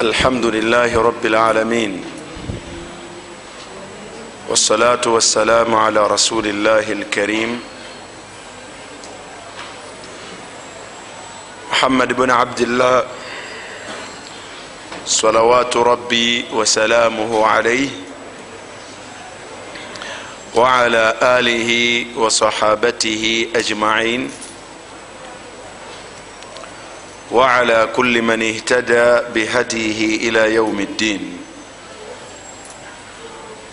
الحمد لله رب العالمين والصلاة والسلام على رسول الله الكريم محمد بن عبد الله صلوات ربي وسلامه عليه وعلى آله وصحابته أجمعين وعلى كل من اهتدى بهديه الى يوم الدين.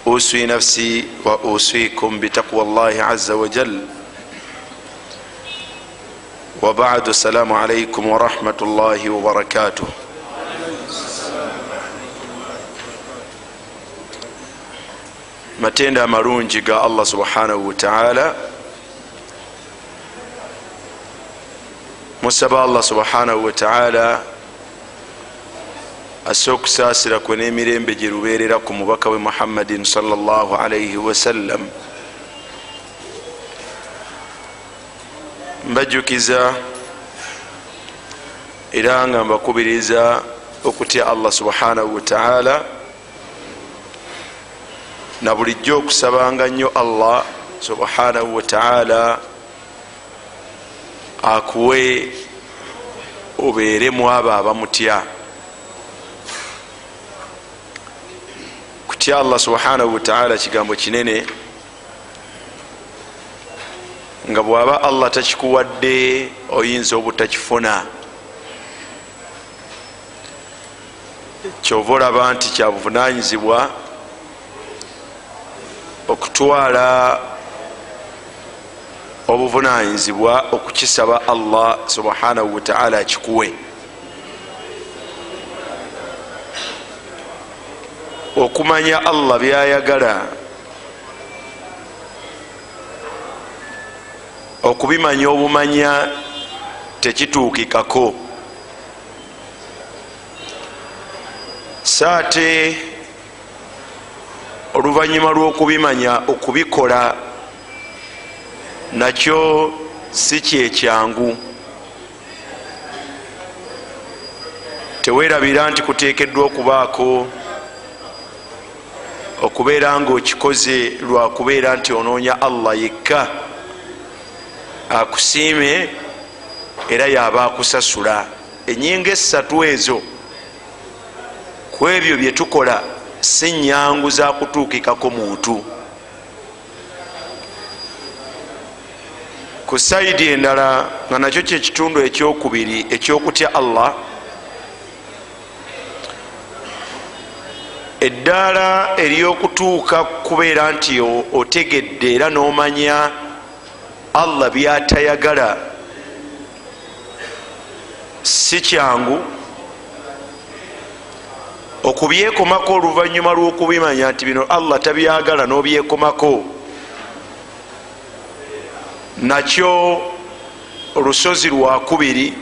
اوصي نفسي واوصيكم بتقوى الله عز وجل. وبعد السلام عليكم ورحمه الله وبركاته. matenda amalungi ga allah subhanahu wataala musaba allah subhanahu wataala asse okusaasira kwe n'emirembe gye lubeerera ku mubaka we muhammadin salllahalaihi wasallam mbajjukiza era nga mbakubiriza okutya allah subhanahu wataala na bulijjo okusabanga nnyo allah subhanahu wataala akuwe obeeremu abo abamutya. Kutya allah subhanahu wataala kigambo kinene nga bwaba allah takikuwadde oyinza obutakifuna. Kyova olaba nti kyabuvunanyizibwa okutwala obuvunanyizibwa okukisaba allah subhanahu wataala akikuwe okumanya allah byayagala. Okubimanya obumanya tekituukikako. Saate oluvanyuma lw'okubimanya okubikola nakyo si kyekyangu tewerabira nti kuteekeddwa okubaako okubeera nga okikoze lwakubeera nti onoonya allah yekka akusiime era yaba akusasula. Enyinga esatu ezo ku ebyo bye tukola si nyangu za kutuukikako muntu ku saidi endala nga nakyo kyekitundu ekyokubiri ekyokutya allah eddaala eryokutuuka kubeera nti otegedde era nomanya allah byatayagala si kyangu. Okubyekomako oluvanyuma lwokubimanya nti bino allah tabyagala nobyekomako nakyo olusozi lwakubiri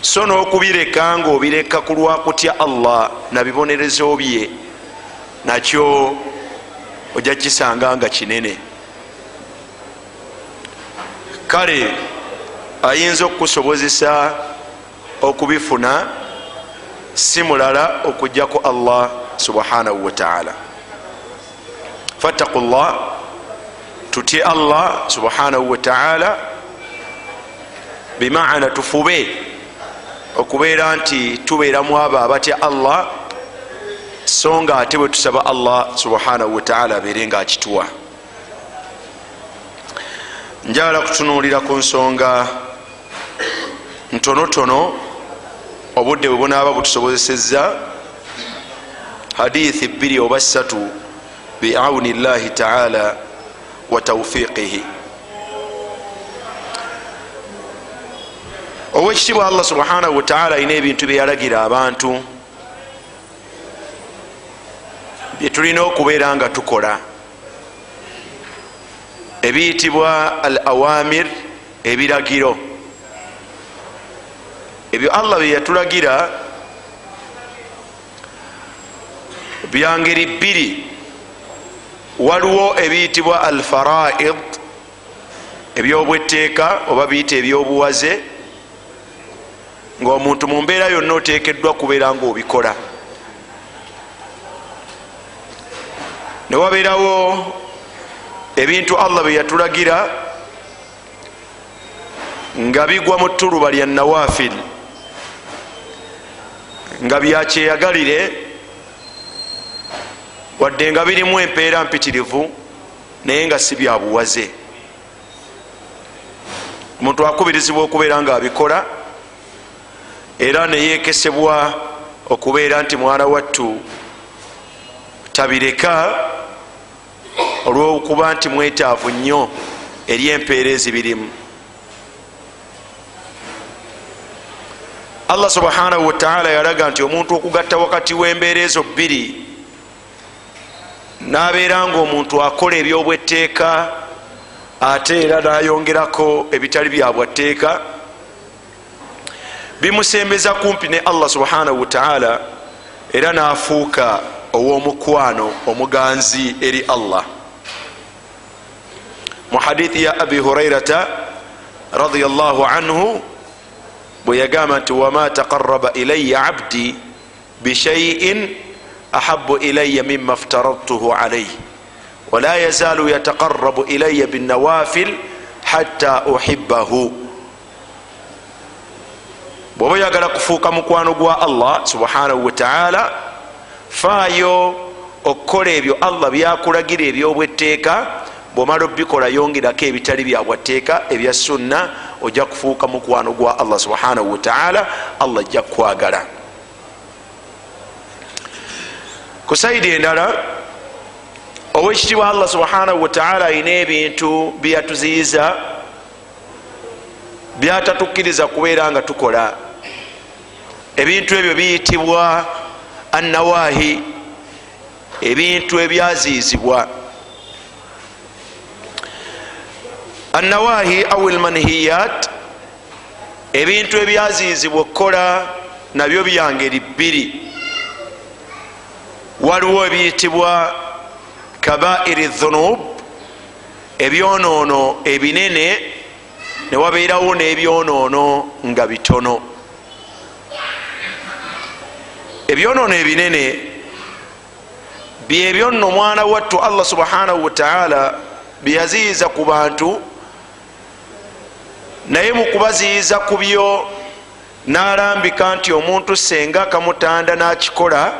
so n'okubireka nga obireka ku lwakutya allah nabibonerezo bye. Nakyo ojja kisanga nga kinene. Kale ayinza okukusobozesa okubifuna? Si mulala okujjaku allah subhanahu wataala fattaku llah tutye allah subhanahu wataala bimaana tufube. Okubeera nti tubeeramu abo abatya allah so nga ate bwe tusaba allah subhanahu wataala abeere nga akituwa. Njagala kutunuulira ku nsonga ntonotono obudde bwe bunaaba butusobozeseza hadithi bbiri oba ssatu biauni llahi taala wa taufiqihi owekitibwa allah subhanahu wataala alina ebintu byeyalagira abantu byetulina okubeera nga tukola. Ebiyitibwa al awamir ebiragiro. Ebyo allah byeyatulagira byangeri bbiri waliwo ebiyitibwa al faraid ebyobweteeka oba biyita ebyobuwaze ngaomuntu mu mbeera yonna oteekeddwa kubeera nga obikola ne wabeerawo ebintu allah bye yatulagira nga bigwa mu tuluba lya nawafil nga byakyeyagalire wadde nga birimu empeera mpitirivu naye nga si byabuwaze omuntu akubirizibwa okubeera nga abikola era neyekesebwa okubeera nti mwana wattu tabireka olwokuba nti mwetaavu nnyo eri empeera ezibirimu. Allah subhanahu wataala yalaga nti omuntu okugatta wakati w'embeera ezo bbiri nabeera nga omuntu akola ebyobwetteeka ate era nayongerako ebitali byabwatteeka bimusembeza kumpi ne allah subhanahu wataala era nafuuka ow'omukwano omuganzi eri allah. Mu hadithi ya abi hurairata radiallahu anhu bwe yagamba nti wama taqaraba ilaya abdi bishaiin ahabu ilaya mima ftaradtuhu alaih wala yazaalu yataqarabu ilaya binawafil hatta uhibahu bwoba oyagala kufuuka mukwano gwa allah subhanahu wataala faayo okukola ebyo allah byakulagira ebyobwetteeka bwomala obikola yongerako ebitali byabwatteeka ebya sunna ojja kufuuka mukwano gwa allah subhanahu wataala allah ajja kukwagala ku saidi endala owekitibwa allah subhanahu wataala ayina ebintu byeyatuziyiza byatatukkiriza kubeera nga tukola. Ebintu ebyo biyitibwa annawahi ebintu ebyaziyizibwa annawahi au lmanhiyat ebintu ebyaziyizibwa okukola nabyo byangeri bbiri waliwo ebiyitibwa kabairi dhunub ebyonoono ebinene newabeerawo n'ebyonoono nga bitono. Ebyonoono ebinene byebyo nno omwana wattu allah subhanahu wataala byeyaziyiza ku bantu naye mu kubaziyiza ku byo n'alambika nti omuntu senga kamutanda n'akikola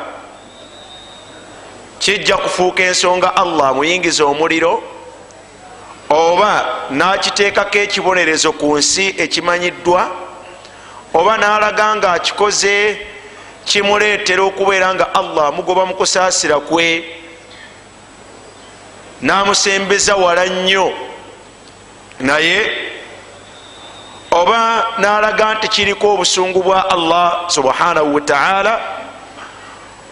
kijja kufuuka ensonga allah amuyingiza omuliro oba n'akiteekako ekibonerezo ku nsi ekimanyiddwa oba n'alaga nga akikoze kimuleetera okubeera nga allah amugoba mu kusaasira kwe n'amusembeza wala nnyo. Naye oba n'alaga nti kiriko obusungu bwa allah subhanahu wataala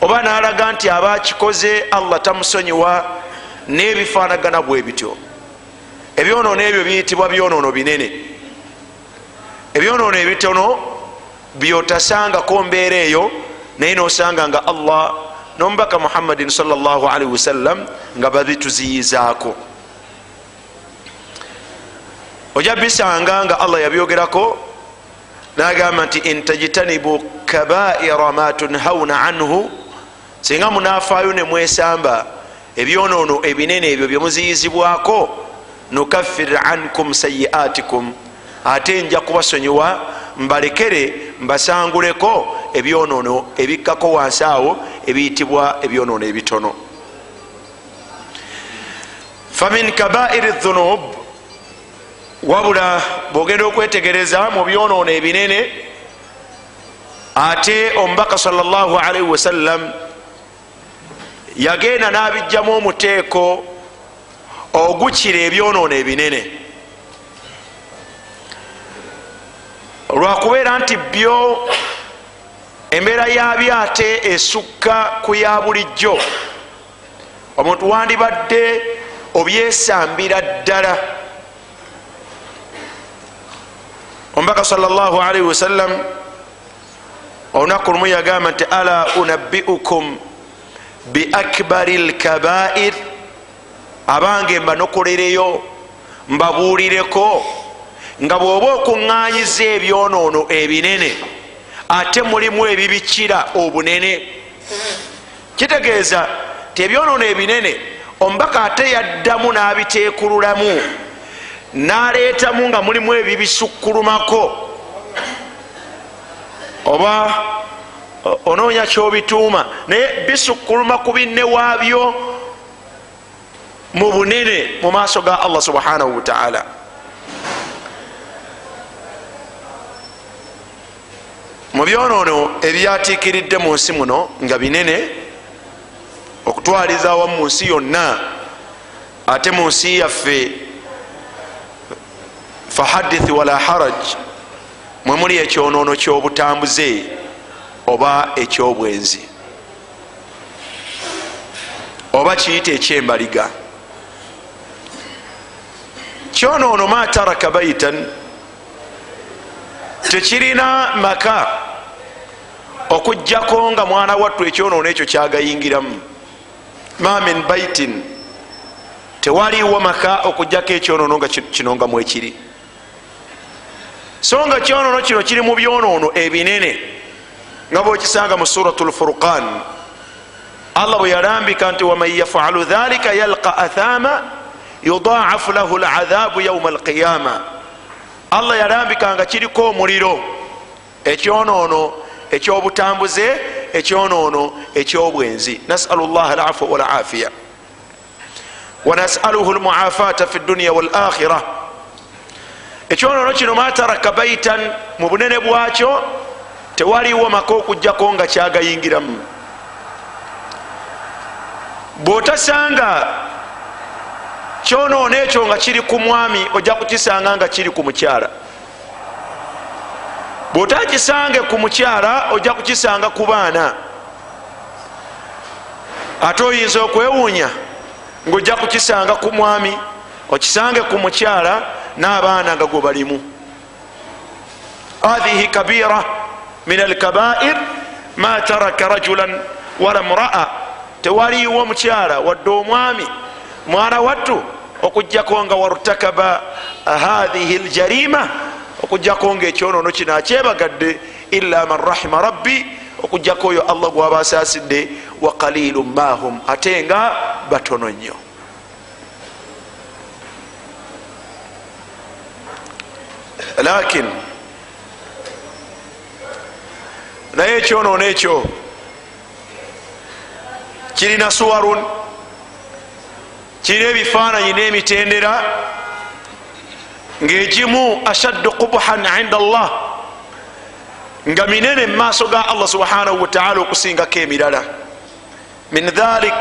oba n'alaga nti aba akikoze allah tamusonyiwa n'ebifaanagana bwe bityo. Ebyonoono ebyo biyitibwa byonoono binene. Ebyonoono ebitono byotasangako mbeera eyo naye nosanga nga allah nomubaka muhammadin salllahalihi wasallam nga babituziyizaako. Ojja bisanga nga allah yabyogerako nagamba nti intajtanibu kabaira ma tunhauna anhu singa munafaayo nemwesamba ebyonoono ebinene ebyo byemuziyizibwako nukaffir ankum sayiatikum ate nja kubasonyiwa mbalekere mbasanguleko ebyonoono ebikkako wansi awo ebiyitibwa ebyonoono ebitono. Famin kabairi dhunub wabula bwogenda okwetegereza mu byonoono ebinene ate omubaka salllahalaihi wasallam yagenda n'abijjamu omuteeko ogukira ebyonoono ebinene. Lwakubeera nti byo embeera yabyo ate esukka ku ya bulijjo omuntu wandibadde obyesambira ddala. Omubaka salllahalihi wasallam olunaku lumu yagamba nti ala unabbiukum biakbari lkabair abange mbanokolereyo mbabuulireko nga bw'oba okuŋŋanyiza ebyonoono ebinene ate mulimu ebibikira obunene. Kitegeeza ti ebyonoono ebinene omubaka ate yaddamu n'abiteekululamu n'aleetamu nga mulimu ebibisukkulumako. Oba onoonya kyobituuma. Naye bisukkuluma ku binne waabyo mu bunene mu maaso ga allah subhanahu wataala mu byonoono ebyatiikiridde mu nsi muno nga binene okutwaliza awamu mu nsi yonna ate mu nsi yaffe fahadithi wala haraj mwe muli ekyonoono kyobutambuze oba ekyobwenzi. Oba kiyita ekyembaliga. Kyonoono ma taraka baitan tekirina maka okugjako nga mwana wattu ekyonoono ekyo kyagayingiramu. Ma min baitin tewaliwo maka okugjako ekyonoono nga kino nga mwekiri. So nga kyonoono kino kiri mu byonoono ebinene nga bwekisanga mu surat lfurqan allah bwe yalambika nti waman yafalu dhalika yalqa athama yudaafu lahu ladhabu yauma alqiyama. Allah yalambika nga kiriko omuliro ekyonoono ekyobutambuze ekyonoono ekyobwenzi. Nasalu llah alafu walafiya wanasaluhu lmuafata fi dunia walakhira ekyonoono kino mataraka baitan mu bunene bwakyo tewaliwo maka okugjako nga kyagayingiramu. Bwotasanga kyonoono ekyo nga kiri ku mwami ojja kukisanga nga kiri ku mukyala. Bwotakisange ku mukyala ojja kukisanga ku baana. Ate oyinza okwewuunya ngaojja kukisanga ku mwami okisange ku mukyala n'abaana nga gwe balimu. Hathihi kabira min alkabair ma taraka rajulan wala mraa tewaliwo mukyala wadde omwami mwana wattu okugjako nga wartakaba hathihi ljarima okugjako nga ekyonoono kino akyebagadde illa man rahima rabbi okugjako oyo allah gwaba asaasidde wa qalilu mahum ate nga batono nnyo lakin naye ekyonoono ekyo kirina suwarun. Kirina ebifaananyi n'emitendera. Ngaegimu ashaddu qubhan inda allah nga minene mu maaso ga allah subhanahu wataala okusingako emirala. Min dhalik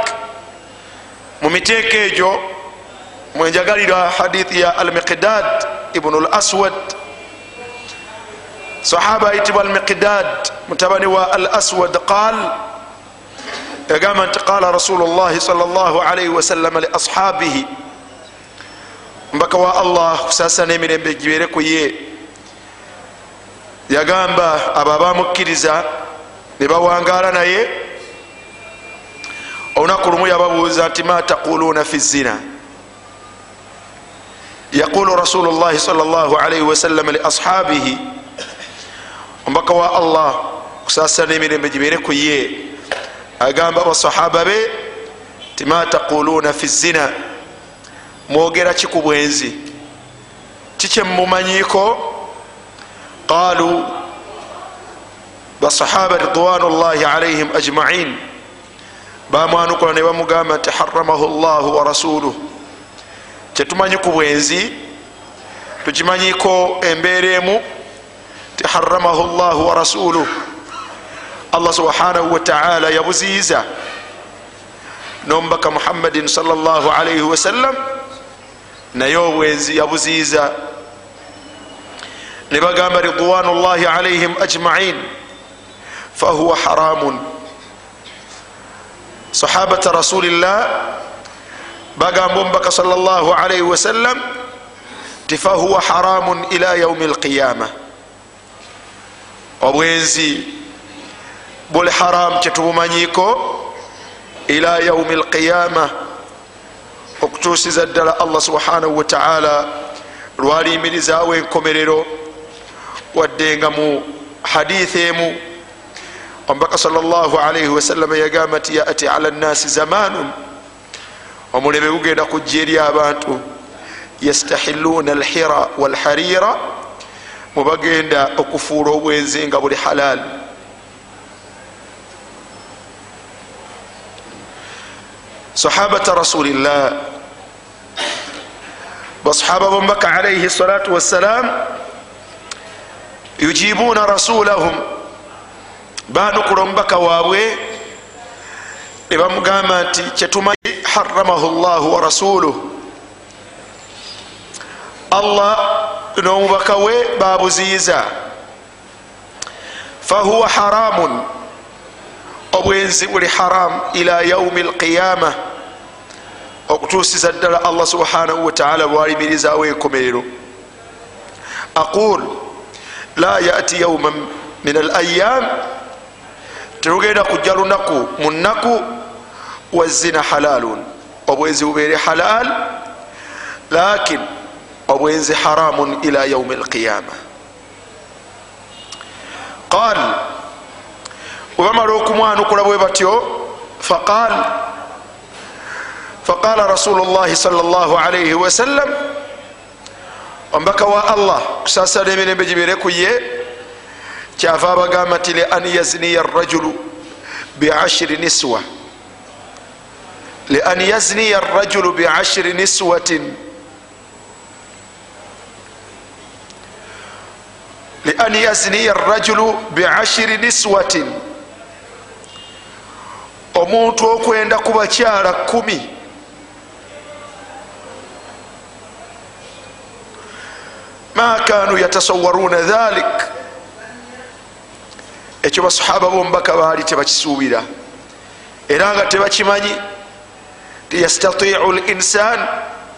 mu miteeka egyo mwenjagalira hadithi ya almiqdad ibnu l aswad sahaba ayitibwa almiqdad mutabani wa al aswad qal yagamba nti qala rasulu llahi sal llah alaihi wasalama li ashabihi. Mbaka wa allah kusasa n'emirembe gibere ku ye yagamba abo abamukkiriza ne bawangala naye. Olunaku lumu yababuuza nti ma taquluuna fi zina? Yaqulu rasulu llahi sal llah alaihi wasalama li ashabihi omubaka wa allah kusasa n'emirembe gibere ku ye. Agamba basahaba be ti ma taquluuna fi zina? Mwogera ki ku bwenzi? Kikyemumanyiko qalu basahaba ridwanu llahi alaihim ajmain. Bamwanukula ne bamugamba nti haramahu llahu wa rasuluh kyetumanyi ku bwenzi tukimanyiko embeera emu wa rasuluh allah subhanahu wataala yabuziiza nomubaka muhammadin salllah alaihi wasallam naye obwenzi yabuziiza ne bagamba ridwanu llahi alaihim ajmain fahuwa haramun sahabata rasulillah bagamba omubaka salllah alaihi wasallam ti fahuwa haramun ila yaumi alqiyama obwenzi buli haramu kyetubumanyiko ila yaumi alqiyama okutusiza ddala allah subhanahu wataala lwalimirizawo enkomerero wadde nga mu hadithi emu omubaka salllahalaihi wasalama yagamba nti yati ala nnasi zamanun. Omuleme gugenda kujja eri abantu yastahiluuna alhira walharira mubagenda okufuula obwenzi nga buli halaali sahabata rasulillah basahaba bomubaka alaihi salatu wassalam yujibuuna rasulahum banukula omubaka waabwe nebamugamba nti kyetumanyi haramahu llahu wa rasuluh allah n'omubaka we babuziyiza. Fahuwa haramun. Obwenzi buli haramu ila yaumi lqiyama okutuusiza ddala allah subhanahu wataala bwalimirizawo enkomerero. Aqul la yati yauma min al ayam terugenda kujja lunaku mu nnaku wazina halalun. Obwenzi bubeere halal lakin obwenzi haramun ila yaumi lqiyama qal webamala okumwanukula bwe batyo faqal faqala rasulu llahi sal llah alaihi wasallam omubaka wa allah kusasala emirembe gibere ku ye kyava abagamba nti lian yazniya rajulu biashiri niswa lian yazniya rajulu biashiri niswatin lian yazniya rajulu biashiri niswatin omuntu okwenda ku bakyala kumi. Ma kanu yatasawaruuna dhalik? Ekyo basahaba bomubaka baali tebakisuubira. Era nga tebakimanyi ti yastatiu linsan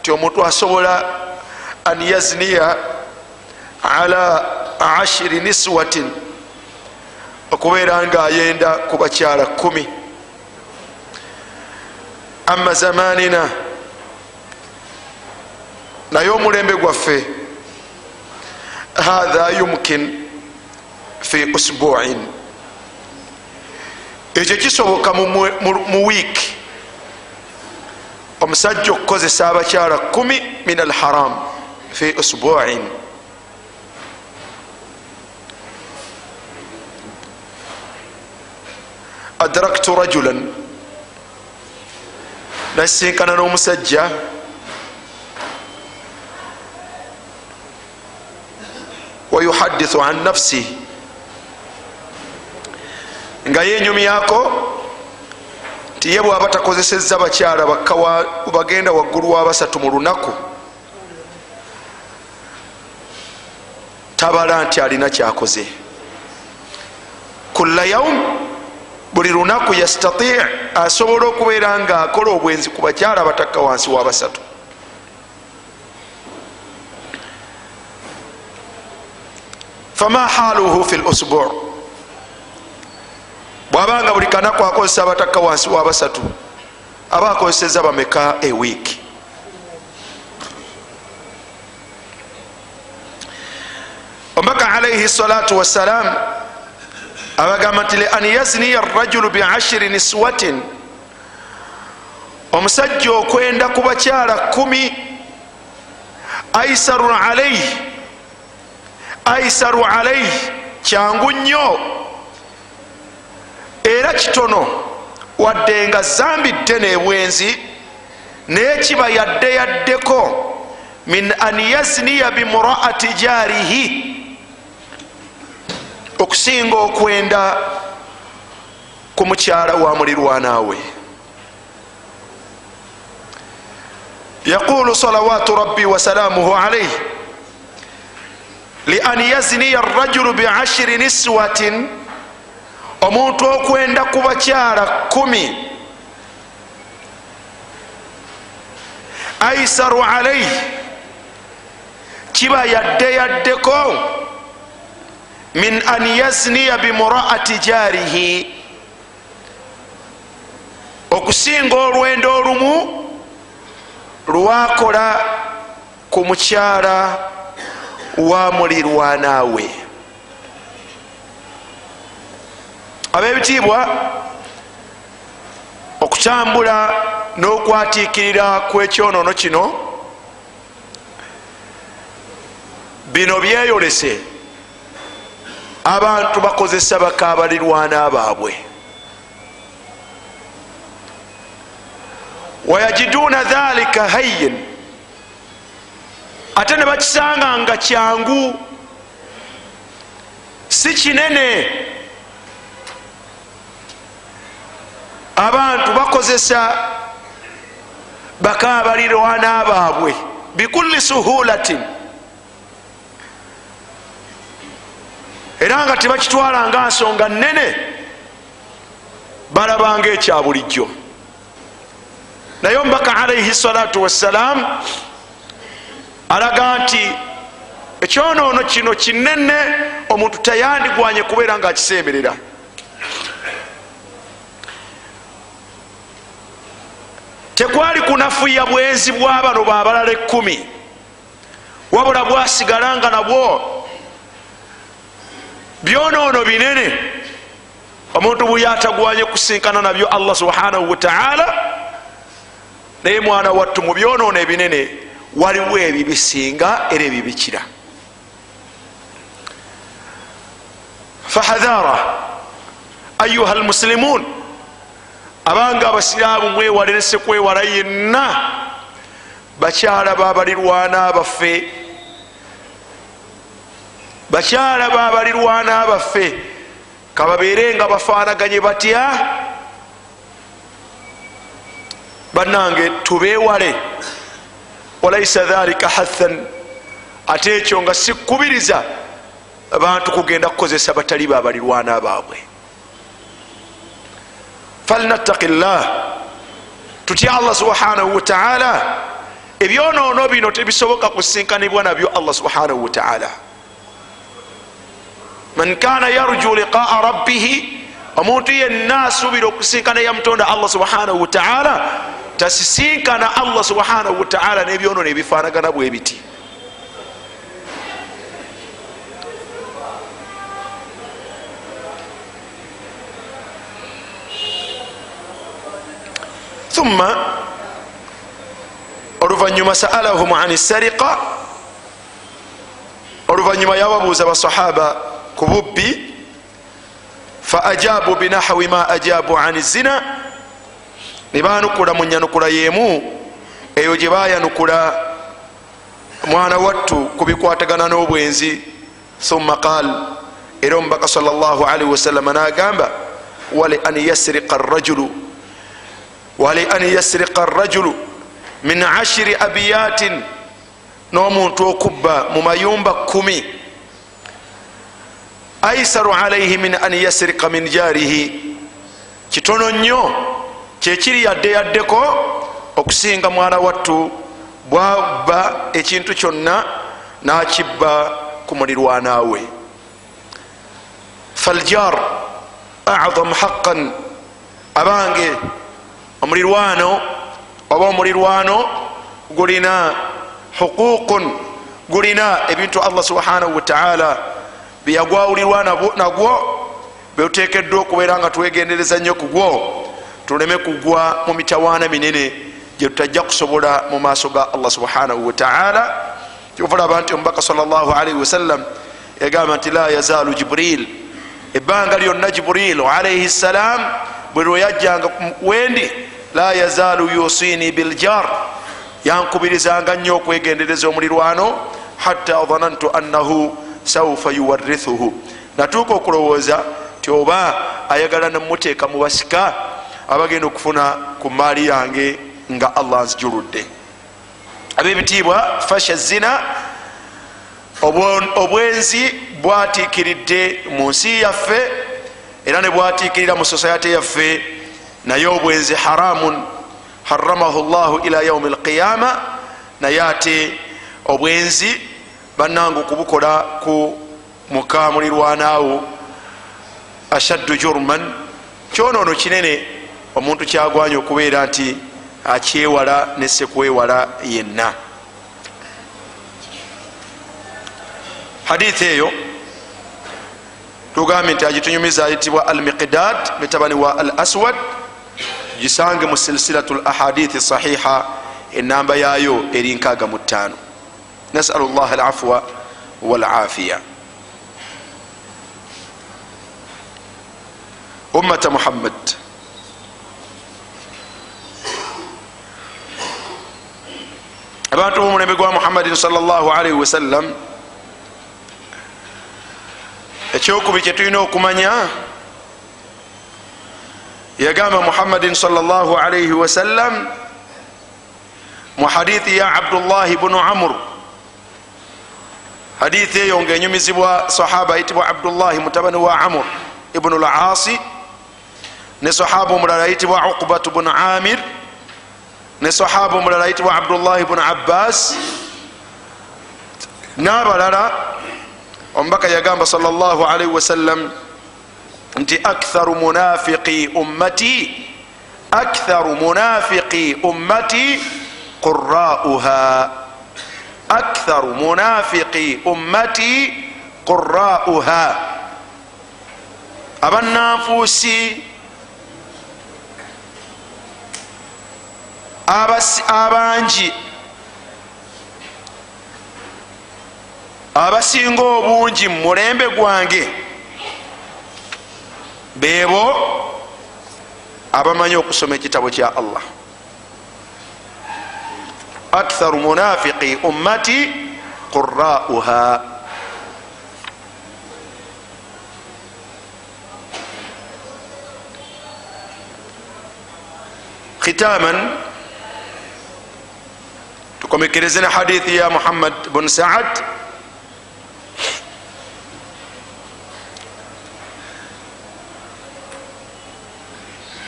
ti omuntu asobola an yazniya ala ashiri niswatin okubeera nga ayenda ku bakyala kumi. Ama zamanina naye omulembe gwaffe hatha yumkin fi usbuin. Ekyo kisoboka mu wiiki omusajja okukozesa abakyala kumi min alharam fi usbuin adraktu rajulan nasinkana n'omusajja wayuhadithu an nafsi nga yenyumyako nti ye bwaba takozeseza bakyala bagenda waggulu wa basatu mu lunaku tabala nti alina kyakoze kulla yaum buli lunaku yastati asobola okubeera nga akola obwenzi ku bakyala batakka wansi wa basatu. Fama haluhu fi lusbu bwabanga buli kanaku akozesa abatakka wansi wa basatu aba akozeseza bameka ewiiki omubaka alaihi salatu wassalam abagamba nti lian yazniya rajulu biashiri niswatin. Omusajja okwenda ku bakyala kumi aisaru alaihi aisaru alaihi kyangu nnyo. Era kitono wadde nga zambi ddene ebwenzi naye kiba yadde yaddeko min an yazniya bimuraati jarihi okusinga okwenda ku mukyala wa mulirwanaawe yaqulu salawatu rabbi wasalamuhu alaihi lian yazniya rajulu biashiri niswatin omuntu okwenda ku bakyala kumi. Aisaru alaihi kiba yadde yaddeko min an yazniya bimuraati jarihi. Okusinga olwendo olumu lwakola ku mukyala wa mulirwanaawe abebitiibwa okutambula n'okwatiikirira kw'ekyonoono kino bino byeyolese abantu bakozesa bakabalirwana baabwe. Wayajiduuna dhalika hayyin. Ate ne bakisanga nga kyangu si kinene. Abantu bakozesa bakabalirwana baabwe bikulli suhulatin era nga tebakitwala nga nsonga nene balabanga ekya bulijjo. Naye omubaka alaihi salatu wassalam alaga nti ekyonoono kino kinene omuntu tayandigwanye kubeera nga akisemerera tekwali kunafuya bwenzi bwabano babalala ekumi wabula bwasigala nga nabwo byonoono binene. Omuntu buyatagwanye kusinkana nabyo allah subhanahu wataala naye mwana wattu mu byonoono ebinene waliwo ebibisinga era ebibikira. Fahadhara ayuha lmusilimun abanga abasiraamu mwewale nese kwewala yenna bakyala babalirwana baffe bakyala babalirwana baffe. Kababeere nga bafanaganye batya? Bannange tubewale walaisa dhalika hathan. Ate ekyo nga sikubiriza abantu kugenda kukozesa batali babalirwana baabwe. Falnattaki llah tutya allah subhanahu wataala ebyonoono bino tebisoboka kusinkanibwa nabyo allah subhanahu wataala man kana yarju liqaa rabbihi omuntu yenna asuubira okusinkana yamutonda allah subhanahu wataala tasisinkana allah subhanahu wataala nebyonoono ebifanagana bwe biti. Thumma oluvanyuma saalahum an sariqa oluvanyuma yababuuza basahaba ku bubbi fa ajabu binahwi ma ajabu an zina nebanukula mu nyanukula yemu eyo gye bayanukula mwana wattu kubikwatagana n'obwenzi. Thumma qal era omubaka salllahalihi wasallama nagamba wali an yasriqa rajulu wali an yasriqa rajulu min ashiri abiyatin n'omuntu okubba mu mayumba kumi aisaru alaihi min an yasriqa min jarihi. Kitono nnyo kyekiri yadde yaddeko okusinga mwana wattu bwabba ekintu kyonna nakibba ku mulirwanaawe faljar adamu haqqan abange omulirwano oba omulirwano gulina huququn gulina ebintu allah subhanahu wataala byeyagwawulirwa nagwo beutekeddwa okubeera nga twegendereza nnyo ku gwo tuleme kugwa mu mitawaana minene gye tutajja kusobola mu maaso ga allah subhanahu wataala kyovulaba nti omubaka salllahalihi wasallam yagamba nti la yazaalu jibril. Ebbanga lyonna jibril alaihi ssalam bwe lweyajjanga wendi la yazaalu yusini biljar yankubirizanga nnyo okwegendereza omulirwano hatta dhanantu annahu saufa yuwarithuhu. Natuuka okulowooza ti oba ayagala nemuteeka mu basika abagenda okufuna ku maali yange nga allah nzijuludde abebitiibwa fasha zina obwenzi bwatiikiridde mu nsi yaffe era ne bwatiikirira mu sosayate yaffe naye obwenzi haramun. Haramahu llahu ila yaumi alqiyama naye ate obwenzi bannanga okubukola ku mukamulirwanaawo ashaddu jurman. Kyonoono kinene omuntu kyagwanya okubeera nti akyewala nesekwewala yenna. Hadithi eyo tugambye nti agitunyumiza ayitibwa al miqdad mitabani wa al aswad gisange mu silsilatu l ahadithi sahiha enamba yayo eri nkaaga mu ttaano nasalu llah alafwa walafiya ummata muhammad abantu bomulembe gwa muhammadin salllahalaihi wasallam ekyokubi kyetulina okumanya yagamba muhammadin salllahalaihi wasallam mu hadithi ya abdullahi bunu amur hadithi eyo nga enyumizibwa sahaba ayitibwa abdullahi mutabani wa amur ibnu lasi ne sahaba omulala ayitibwa uqbatu bunu amir. Ne sahaba omulala ayitibwa abdullahi bunu abbas. N'abalala omubaka yagamba salllahalaihi wasallam nti aktharu munafiqi ummati aktharu munafiqi ummati qurauha aktharu munafiqi ummati qurauha abannanfuusi abangi abasinga obungi mu mulembe gwange beebo abamanyi okusoma ekitabo kya allah aktharu munafiqi ummati qurauha khitaman tukomekereze ne hadithi ya muhammad bun saad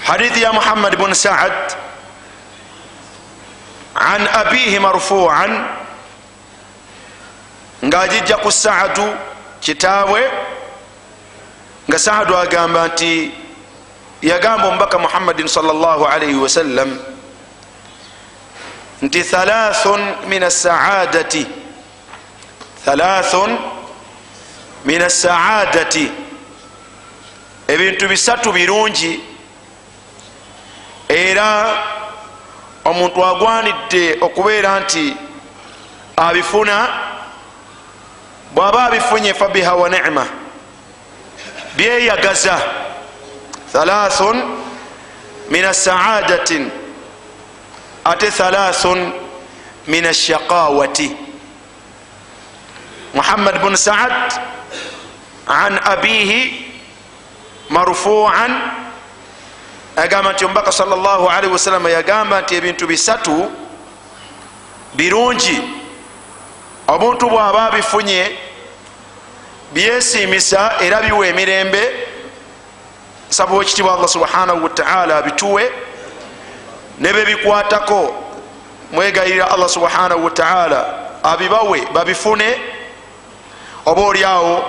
hadithi ya muhammad bun saad an abihi marfuan ngaajijja ku saadu kitaabwe nga saadu agamba nti yagamba omubaka muhammadin salllahalaihi wasallam nti thalathun min asaadati thalathun min asaadati ebintu bisatu birungi era omuntu agwanidde okubeera nti abifuna bw'aba abifunye fabiha wa nicma byeyagaza thalathun min asaadatin ate thalathun min ashaqawati muhammad bun saad an abihi marfuan agamba nti omubaka salllahalaihi wasalama yagamba nti ebintu bisatu birungi. Omuntu bw'aba bifunye byesiimisa era biwa emirembe nsaba wekitibwa allah subhanahu wataala bituwe ne bebikwatako mwegayirira allah subhanahu wataala abibawe babifune oba oliawo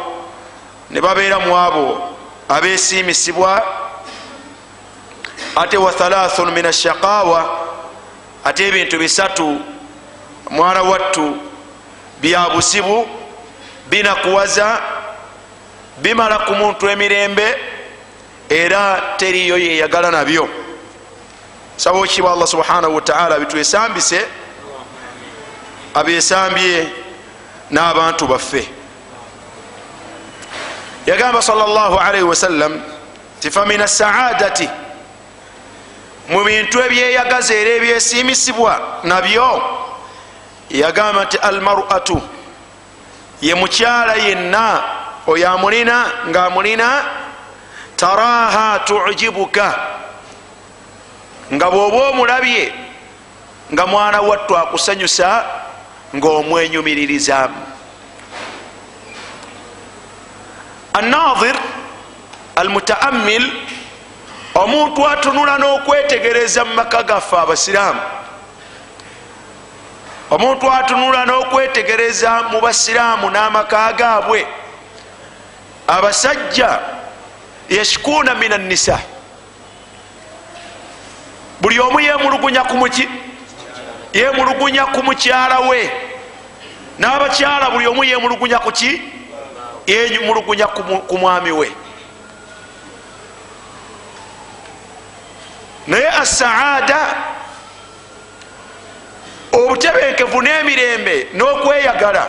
ne babeera mu abo abesiimisibwa ate wa thalathun min ashaqawa ate ebintu bisatu mwana wattu bya busibu binakuwaza bimala ku muntu emirembe era teriyo yeyagala nabyo. Saba okiba allah subhanahu wataala bitwesambise abyesambye n'abantu baffe. Yagamba salllahalaihi wasallam ti famin asaadati mu bintu ebyeyagaza era ebyesiimisibwa nabyo yagamba nti almaratu ye mukyala yenna oyo amulina ngaamulina taraha tujibuka nga bwoba omulabye nga mwana wattu akusanyusa ngaomwenyumiririzamu annadir almutaamil omuntu atunula n'okwetegereza mu maka gaffe abasiraamu. Omuntu atunula n'okwetegereza mu basiraamu n'amaka gaabwe. Abasajja yashikuuna min annisa buli omu yemulugunya yemulugunya ku mukyala we. N'abakyala buli omu yemulugunya kuki yenyumulugunya ku mwami we naye asaada obutebenkevu n'emirembe n'okweyagala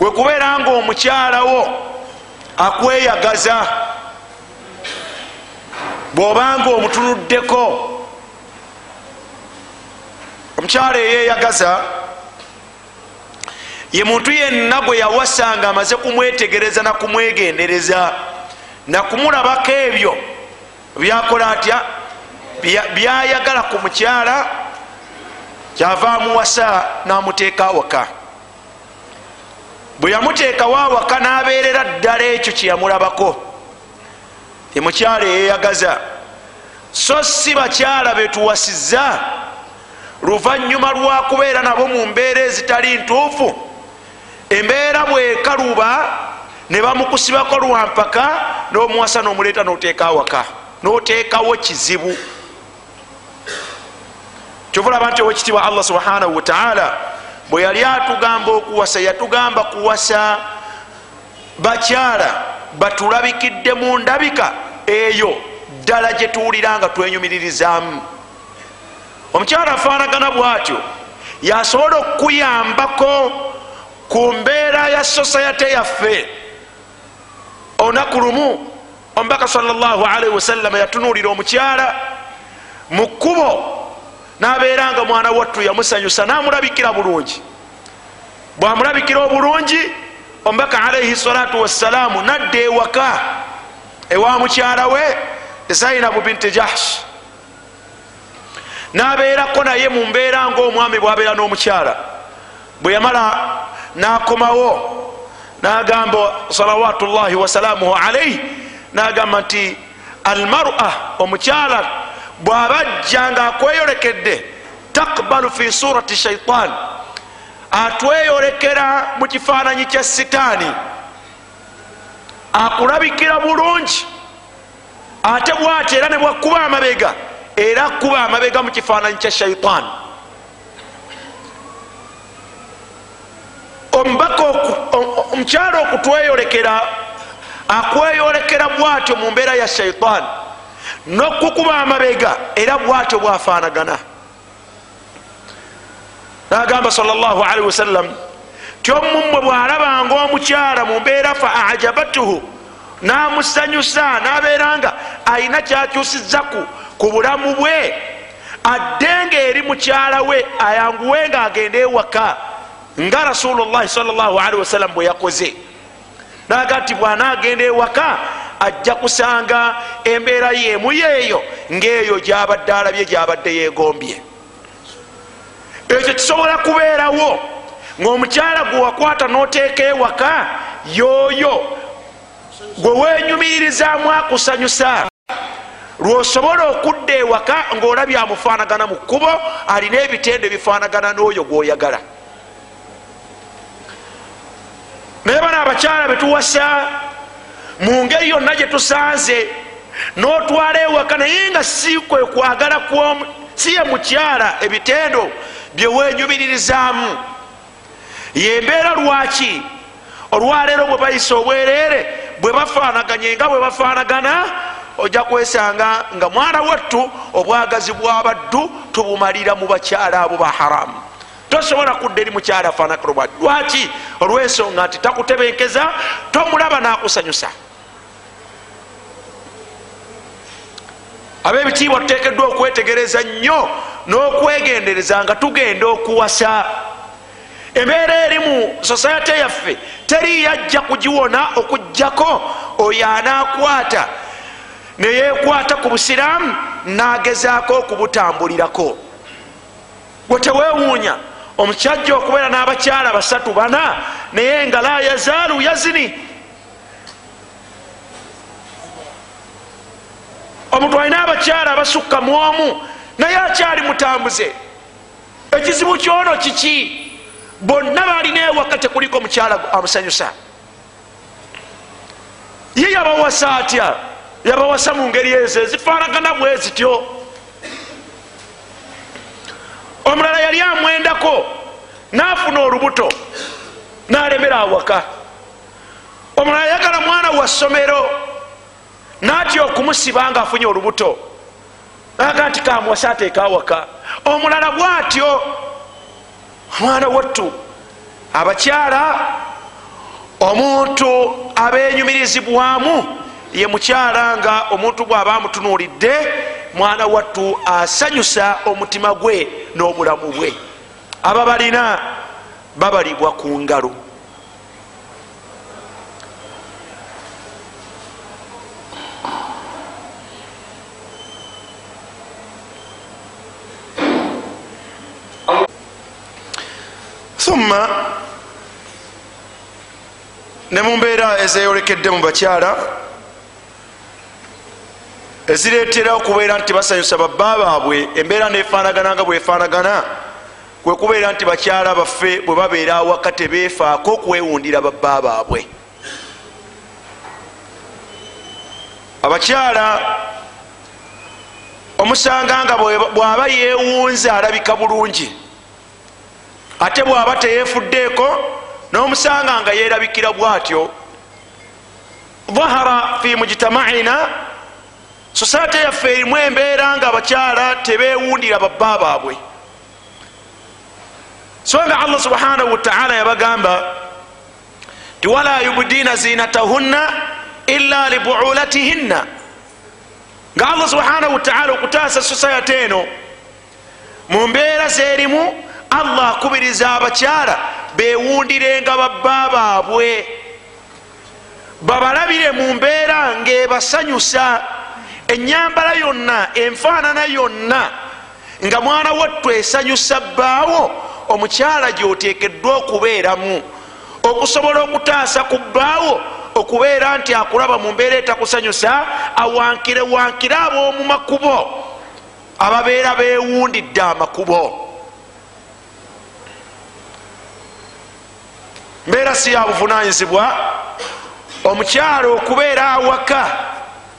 wekubeera nga omukyalawo akweyagaza bw'obanga omutunuddeko omukyala eyeyagaza ye muntu yenna gwe yawasa nga amaze kumwetegereza nakumwegendereza nakumulabako ebyo byakola atya byayagala ku mukyala kyava amuwasa namuteeka awaka. Bwe yamuteekawo awaka nabeerera ddala ekyo kyeyamulabako emukyala eyeyagaza so si bakyala betuwasiza luvanyuma lwakubeera nabo mu mbeera ezitali ntuufu embeera bwekaluba ne bamukusibako lwampaka n'omuwasa n'omuleeta n'oteeka awaka. N'oteekawo kizibu kyovulaba nti owekitiibwa allah subhanahu wataala bwe yali atugamba okuwasa yatugamba kuwasa bakyala batulabikidde mu ndabika. Eyo ddala gye tuwulira nga twenyumiririzaamu omukyala afaanagana bw'atyo yasobola okuyambako ku mbeera ya sosayate yaffe. Olunaku lumu omubaka salllahalaihi wasallama yatunuulira omukyala mu kkubo nabeera nga mwana wattu yamusanyusa namulabikira bulungi. Bwamulabikira obulungi omubaka alaihi salatu wassalaamu nadda ewaka ewa mukyala we zainabu binti jahsh. Nabeerako naye mu mbeera ngaomwami bwabeera n'omukyala. Bwe yamala nakomawo nagamba salawatu llahi wasalaamuhu alaihi nagamba nti almara omukyala bwabajja nga akweyolekedde takbalu fi surati shaitan atweyolekera mu kifaananyi kya sitaani akulabikira bulungi ate bwati era ne bwakuba amabega era kuba amabega mu kifaananyi kya shaitaani omubaka omukyalo okutweyolekera akweyolekera bwatyo mu mbeera ya shaitaani nokukuba amabega era bwatyo bwafaanagana. Nagamba salllahalihi wasallam ti omumwe bwalabanga omukyala mu mbeera fa ajabatuhu namusanyusa nabeera nga ayina kyakyusiza ku bulamu bwe adde nga eri mukyala we ayanguwe nga agende ewaka nga rasulullahi salllahalihi wasallam bwe yakoze. Naga nti bwanagenda ewaka ajja kusanga embeera yemu yeeyo ngaeyo gyabadde alabye gyabadde yegombye ekyo kisobola kubeerawo ngaomukyala gwe wakwata noteeka ewaka yooyo gwe wenyumiririzaamu akusanyusa. Lwosobola okudda ewaka ngaolabye amufaanagana mu kkubo alina ebitendo ebifaanagana n'oyo gwoyagala. Naye bana abakyala betuwasa mu ngeri yonna gyetusanze notwala ewaka naye nga si kwe kwagala si ye mukyala ebitendo byewenyumiririzaamu yembeera lwaki? Olwaleero bwe bayisa obwereere bwe bafaanaganye nga bwe bafaanagana ojja kwesanga nga mwana wattu obwagazi bwabaddu tubumalira mu bakyala abo ba haramu tosobola kudda eri mukyala afaanakirobwa lwaki? Olwensonga nti takutebenkeza tomulaba nakusanyusa abebitiibwa tutekeddwa okwetegereza nnyo n'okwegendereza nga tugenda okuwasa. Embeera eri mu sosayate yaffe teri yajja kugiwona okugjako oyo anaakwata. Neyekwata ku busiraamu nagezaako okubutambulirako. Gwe tewewuunya omukyajja okubeera n'abakyala basatu bana naye nga la yazaalu yazini omuntu alina abakyala abasukka mu omu naye akyali mutambuze. Ekizibu kyono kiki? Bonna balina ewaka tekuliko mukyala amusanyusa. Ye yabawasa atya? Yabawasa mu ngeri ezo ezifaanagana bwe zityo. Omulala yali amwendako naafuna olubuto nalemera awaka. Omulala ayagala mwana wa ssomero natya okumusiba nga afunye olubuto. Aga nti kamuwasa ateekawaka omulala bwatyo omwana wattu abakyala omuntu abenyumirizibwamu ye mukyala nga omuntu bw'aba amutunuulidde mwana wattu asanyusa omutima gwe n'obulamu bwe. Aba balina babalibwa ku ngalo thumma ne mumbeera ezeyolekedde mu bakyala eziretera okubeera nti basanyusa babba baabwe embeera nefanagana nga bwefanagana kwe kubeera nti bakyala baffe bwe babeera awaka tebeefaako okwewundira babba baabwe. Abakyala omusanga nga bwaba yewunza alabika bulungi ate bwaba teyefuddeeko n'omusanga nga yerabikira bwatyo dhahara fi mujtamaina sosaate yaffe erimu embeera nga abakyala tebewundira babba baabwe. So nga allah subhanahu wataala yabagamba ti wala yubdiina zinatahunna illa libuulatihinna nga allah subhanahu wataala okutaasa sosayate eno mu mbeera zerimu allah akubiriza abakyala bewundirenga babba baabwe. Babalabire mu mbeera ngaebasanyusa enyambala yonna enfaanana yonna nga mwana wattu esanyusa bbaawo omukyala gyotekeddwa okubeeramu. Okusobola okutaasa ku bbaawo okubeera nti akulaba mu mbeera etakusanyusa awankire wankire ab'omu makubo. Ababeera bewundidde amakubo mbeera si ya buvunanyizibwa omukyalo okubeera awaka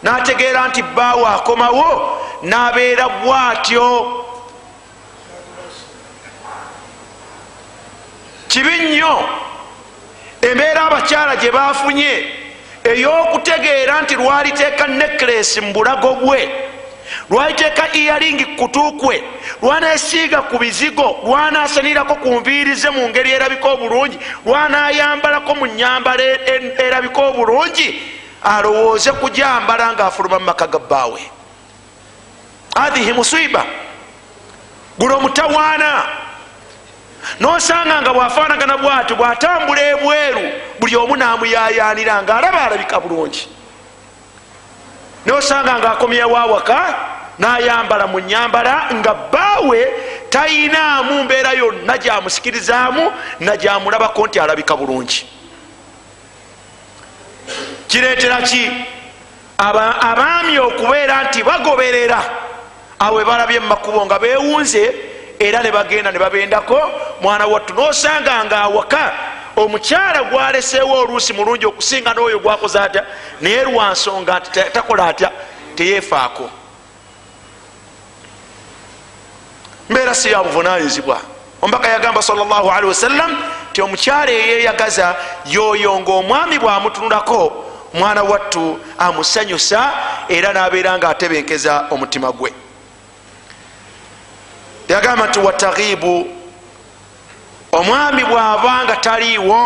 nategeera nti bbaawo akomawo nabeera bwatyo. Kibi nnyo embeera abakyala gye bafunye ey'okutegeera nti lwaliteeka neklesi mu bulago bwe lwaliteeka earingi kutukwe lwanesiiga ku bizigo lwanasanirako ku nviirize mu ngeri erabika obulungi lwanayambalako mu nyambala erabika obulungi alowooze kujambala ngaafuluma mu maka ga bbaawe. Athihi musiba guno mutawaana nosanga nga bwafaanagana bwatyo bwatambula ebweru buli omu namuyayanira nga alaba alabika bulungi nosanga nga akomyewawaka nayambala mu nyambala nga bbaawe tayinaamu mbeera yonna gyamusikirizaamu nagyamulabako nti alabika bulungi. Kireetera ki? Abaami okubeera nti bagoberera. Awe balabye mumakubo nga bewunze era ne bagenda ne babendako mwana wattu nosanga nga awaka omukyala gwaleseewo oluusi mulungi okusinga n'oyo gwakoze atya? Naye lwansonga nti takola atya? Teyeefaako. Mbeera si ya buvunanyizibwa ombaka yagamba salllahalihi wasallam ti omukyala eyeyagaza yoyo nga omwami bwamutunulako mwana wattu amusanyusa era nabeera nga atebenkeza omutima gwe. Yagamba nti wataghibu omwami bwaba nga taliiwo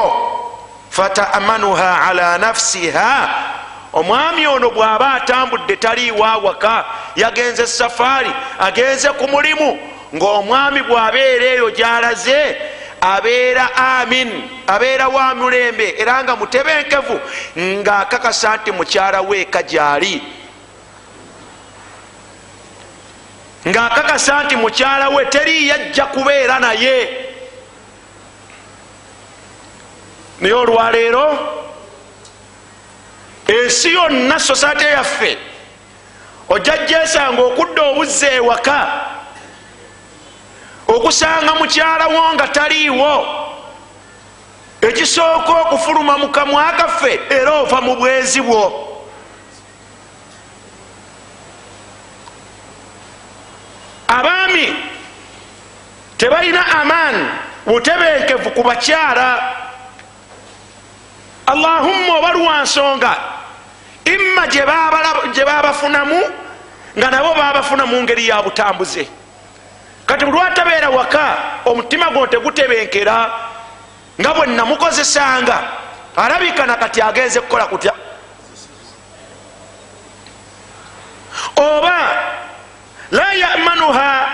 fatamanuha ala nafsiha omwami ono bwaba atambudde taliiwo awaka yagenze safaari agenze ku mulimu ngaomwami bwabeera eyo gyalaze abeera amin abeera wa mulembe era nga mutebenkevu ngaakakasa nti mukyala weeka gyali. Ngaakakasa nti mukyala we teri yajja kubeera naye naye olwaleero ensi yonna sosate yaffe ojja jesanga okudda obuzza ewaka okusanga mukyalawo nga taliiwo ekisooka okufuluma mu kamwa kaffe era ova mu bwezi bwo. Abaami tebalina amaani butebenkevu ku bakyala allahumma oba lwansonga imma gye babafunamu nga nabo babafuna mu ngeri ya butambuze. Kati bulwatabeera waka omutima gwo tegutebenkera nga bwe namukozesanga alabikana kati agenze kukola kutya? Oba la yamanuha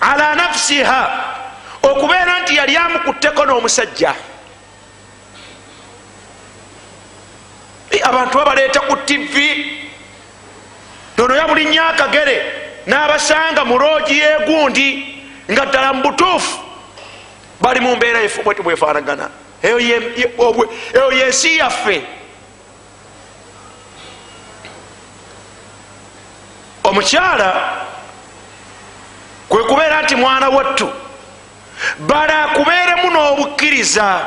ala nafsiha okubeera nti yali amukutteko n'omusajja abantu babaleeta ku tivi nono yabulinya akagere n'abasanga mu loogi yegundi nga ddala mu butuufu bali mu mbeera bwefaanagana. Eyo yensi yaffe. Omukyala kwe kubeera nti mwana wattu bala akubeeremu n'obukkiriza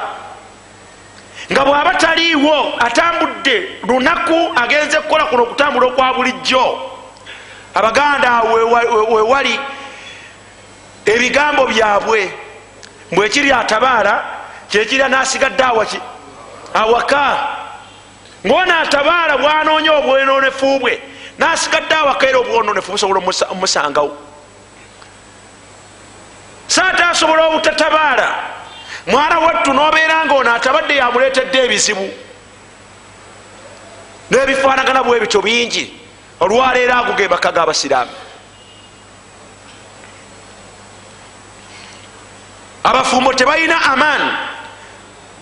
nga bw'aba taliiwo atambudde lunaku agenze kukola kuno okutambula okwa bulijjo. Abaganda wewali ebigambo byabwe mbwekiri atabaala kyekirya nasigadde awaki awaka. Ngaona atabaala bwanoonya obwenonefu bwe nasigadde awaka era obwononefu busobola omusangawo. Saate asobola obutatabaala mwana wattu nobeera nga ono atabadde yamuleetedde ebizibu. N'ebifaanagana bwe bityo bingi. Olwaleero ago ge maka g'abasiraamu abafumbo tebalina amaani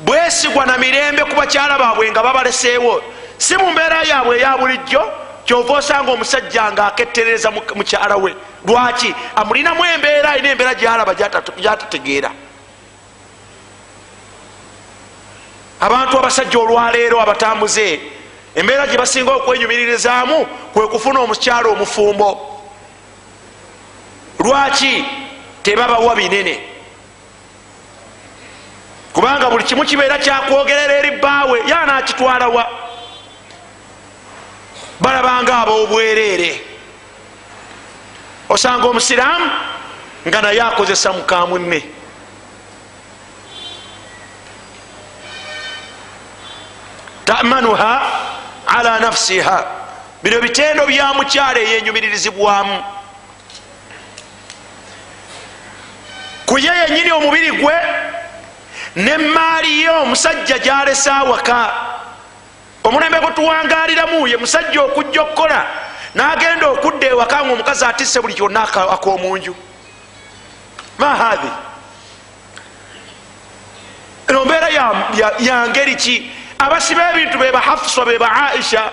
bwesigwa na mirembe ku bakyala baabwe nga babaleseewo. Si mu mbeera yaabwe eya bulijjo kyova osanga omusajja nga akettereza mukyala we. Lwaki? Amulinamu embeera alina embeera gyalaba gyatategeera abantu abasajja olwaleero abatambuze embeera gye basinga okwenyumiririzaamu kwe kufuna omukyalo omufumbo. Lwaki tebabawa binene? Kubanga buli kimu kibeera kyakwogerera eri bbaawe yanakitwalawa balabanga ab'obwereere osanga omusiraamu nga naye akozesa mukamunne tamanuha ala nafsiha. Bino bitendo bya mukyala eyenyumiririzibwamu kuye yenyini omubiri gwe nemaali ye omusajja gyalese awaka. Omulembe gwetuwangaliramu ye musajja okujja okukola nagenda okudda ewaka nga omukazi atise buli kyonna akomunju mahahi eno mbeera ya ngeri ki abasiba ebintu beba hafusa beba aisha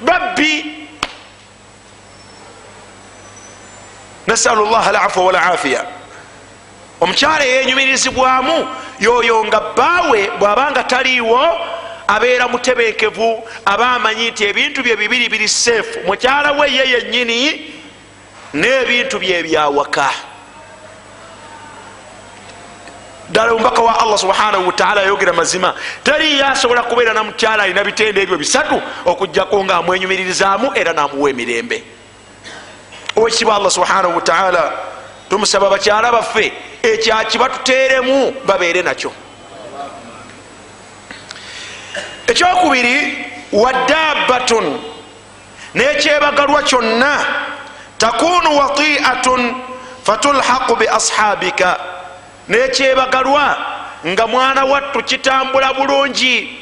babbi. Nasalu llah alafua walafiya omukyala eyenyumirizibwamu yoyo nga bbaawe bwabanga taliiwo abeera mutebekevu aba amanyi nti ebintu bye bibiri biri seefu mukyala we ye yennyini n'ebintu bye byawaka ddala omubaka wa allah subhanahu wataala ayogera mazima teriyo asobola kubeera namukyala alina bitendo ebyo bisatu okugjako nga amwenyumiririzaamu era namuwa emirembe. Owekitiibwa allah subhanahu wataala tumusaba bakyala baffe ekyakiba tuteeremu babeere nakyo. Ekyokubiri waddabatun nekyebagalwa kyonna takunu watiatun fatulhaqu bi ashabika nekyebagalwa nga mwana wattu kitambula bulungi.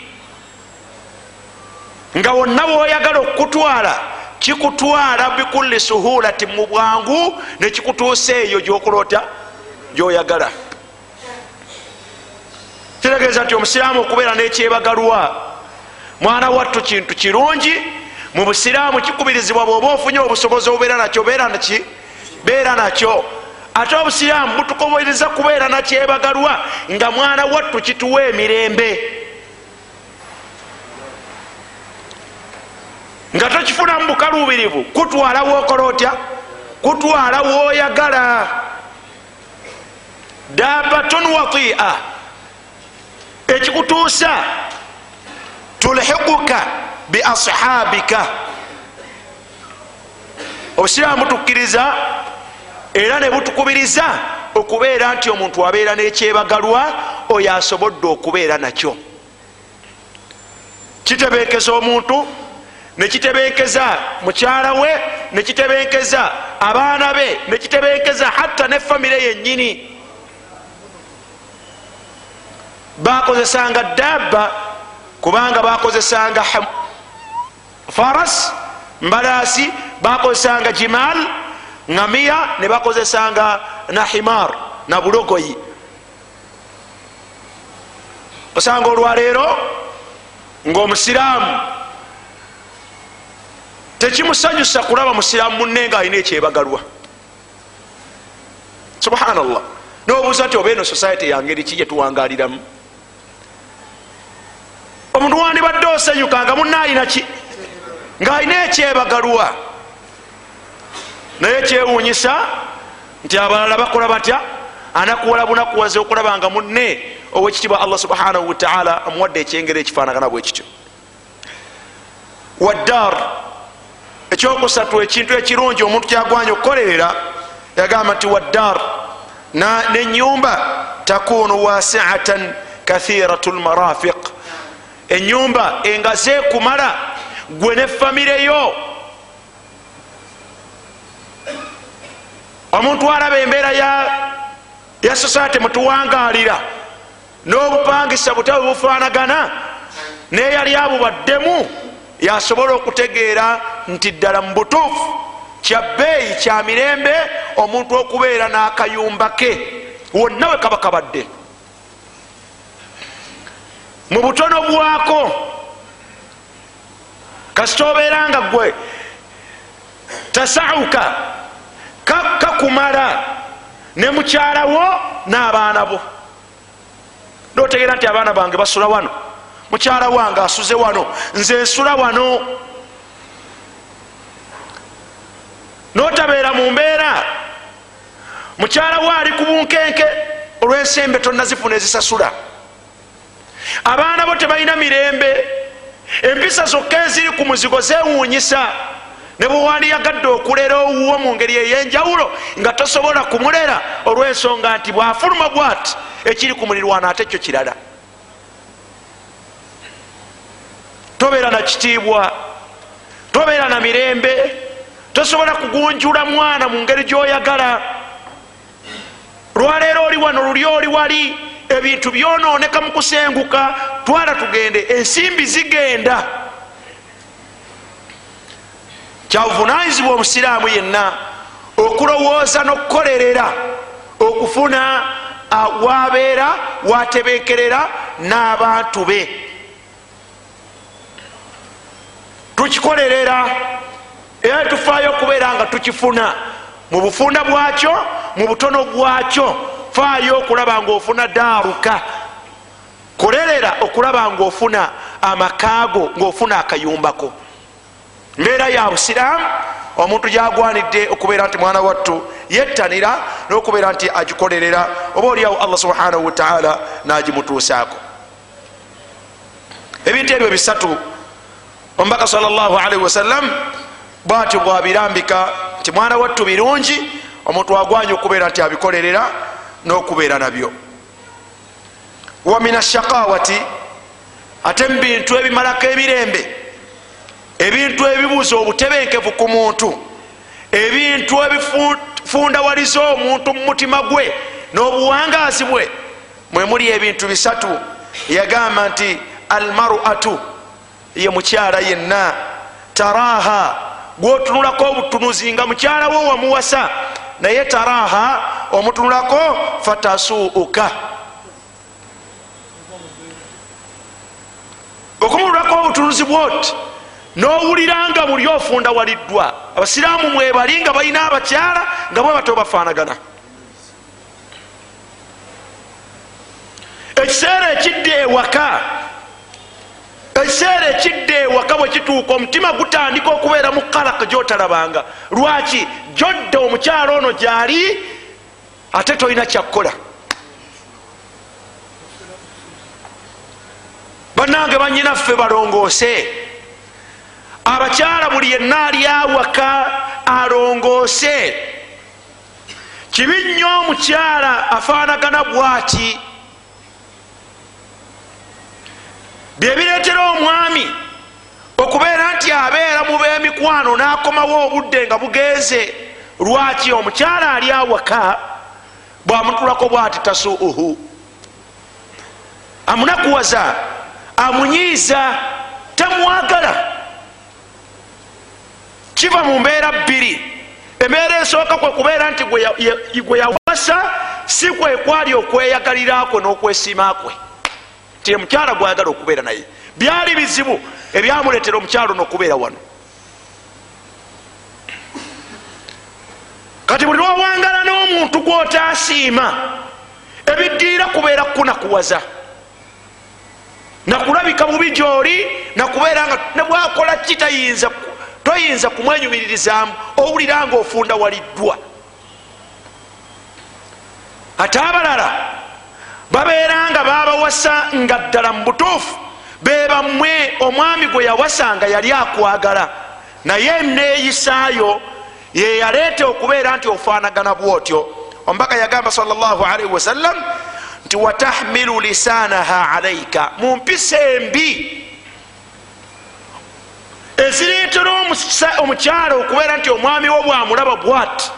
Nga wonna bwoyagala okutwala kikutwala bikulli suhulati mu bwangu nekikutuusa eyo gyokulota gyoyagala. Kitegeeza nti omusiraamu okubeera nekyebagalwa. Mwana wattu kintu kirungi mu busiraamu kikubirizibwa bwoba ofunye obusobozi obubeera nakyo beera nakyo ate obusiraamu butukobereza kubeera nakyebagalwa nga mwana wattu kituwa emirembe. Nga tokifunamu bukaluubirivu kutwala wokola otya? Kutwala woyagala. Dabatun watia. Ekikutuusa tulhikuka biashabika obusiraamu butukkiriza era ne butukubiriza okubeera nti omuntu abeera nekyebagalwa oyo asobodde okubeera nakyo. Kitebenkeza omuntu nekitebenkeza mukyala we nekitebenkeza abaana be nekitebenkeza hatta ne famire yenyini bakozesanga dabba kubanga bakozesanga faras mbalaasi bakozesanga jimal ngamiya ne bakozesanga na himar na bulogoyi. Osanga olwaleero ngaomusiraamu tekimusanyusa kulaba musiraamu munne nga alina ekyebagalwa. Subhanallah. Nobuuza nti oba eno society yangeri ki gyetuwangaliramu omuntu wandibadde osanyuka nga munne alina ki? Ng'alina ekyebagalwa naye kyewuunyisa nti abalala bakola batya? Anakuwala bunakuwaza okulaba nga munne owekitibwa allah subhanahu wataala amuwadde ekyengero ekifanagana bwe kityo. Waddar ekyokusatu ekintu ekirungi omuntu kyagwanya okukolerera yagamba nti waddar nenyumba takunu wasiatan kathiratu lmarafiq enyumba engaze kumala gwe ne famireyo omuntu alaba embeera ya society mutuwangalira n'obupangisa butawe bufanagana neyali abubaddemu yasobola okutegeera nti ddala mu butuufu kyabbeeyi kya mirembe omuntu okubeera n'akayumba ke wonna we kaba kabadde. Mu butono bwako kasita obeera nga gwe tasawuka kakumala ne mukyalawo n'abaana bo. Notegeera nti abaana bange basula wano mukyala wange asuze wano nze nsula wano. Notabeera mu mbeera mukyala wo ali ku bunkenke olwensembe tonazifuna ezisasula. Abaana bo tebalina mirembe empisa zokka eziri ku muzigo zewuunyisa ne bwewandiyagadde okulera owuwo mu ngeri ey'enjawulo nga tosobola kumulera olw'ensonga nti bwafuluma bwati ekiri ku mulirwano ate kyo kirala. Tobeera na kitiibwa tobeera na mirembe tosobola kugunjula mwana mu ngeri gyoyagala. Lwaleero oli wano luli oli wali ebintu byononeka mu kusenguka twala tugende ensimbi zigenda kyabuvunanyizibwa omusiraamu yenna okulowooza n'okukolerera okufuna wabeera watebekerera n'abantu be. Tukikolerera era tufaayo okubeera nga tukifuna. Mu bufunda bwakyo mu butono bwakyo faayo okulaba ngaofuna daaruka kolerera okulaba ngaofuna amakaago ngaofuna akayumbako mbeera ya busiraamu omuntu gyagwanidde okubeera nti mwana wattu yettanira n'okubeera nti agikolerera oba oliawo allah subhanahu wataala nagimutuusaako. Ebintu ebyo bisatu omubaka salllahalihi wasallam bwatyo bwabirambika nti mwana wattu birungi omuntu agwanya okubeera nti abikolerera n'okubeera nabyo. Wa min ashakawati ate mu bintu ebimalako emirembe ebintu ebibuuza obutebenkevu ku muntu ebintu ebifundawaliza omuntu mu mutima gwe n'obuwangaazi bwe mwe muli ebintu bisatu. Yagamba nti almaratu ye mukyala yenna taraha gwotunulako obutunuzi nga mukyala wo wamuwasa naye taraha omutunulako fatasuuka. Okumululako obutunuzi bwoti nowulira nga muli ofunda waliddwa. Abasiraamu mwebali nga balina abakyala nga bwe bato bafaanagana. Ekiseera ekidda ewaka ekiseera ekidda ewaka bwe kituuka omutima gutandika okubeera mu kalaka gyotalabanga. Lwaki? Jodda omukyala ono gyali ate tolina kyakkola bannange banyinaffe balongoose abakyala buli yenna ali awaka alongoose kibi nnyo omukyala afaanagana bwati. Byebireetera omwami okubeera nti abeera mu b'emikwano n'akomawo obudde nga bugenze lwaki omukyala ali awaka bwamutulako bwati tasuuhu? Amunakuwaza amunyiiza tamwagala kiva mu mbeera bbiri. Embeera esooka kwe kubeera nti gwe yawasa si kwe kwali okweyagaliraakwe n'okwesiimakwe ti omukyala gwayagala okubeera naye. Byali bizibu ebyamuleetera omukyalo nokubeera wano. Kati buli lwawangala n'omuntu gwotasiima ebiddirira kubeera kunakuwaza. Nakulabika bubi gyoli nakubeera nga nebwakola ki tayinza toyinza kumwenyumiririzaamu owulira nga ofunda waliddwa. Ate abalala babeera nga babawasa nga ddala mu butuufu bebammwe omwami gwe yawasanga yali akwagala. Naye neeyisaayo yeyaleeta okubeera nti ofaanagana bwotyo. Omubaka yagamba salllahalihi wasallam nti watahmilu lisaanaha alaika mu mpisa embi ezireetera omukyala okubeera nti omwami wo bwamulaba bwati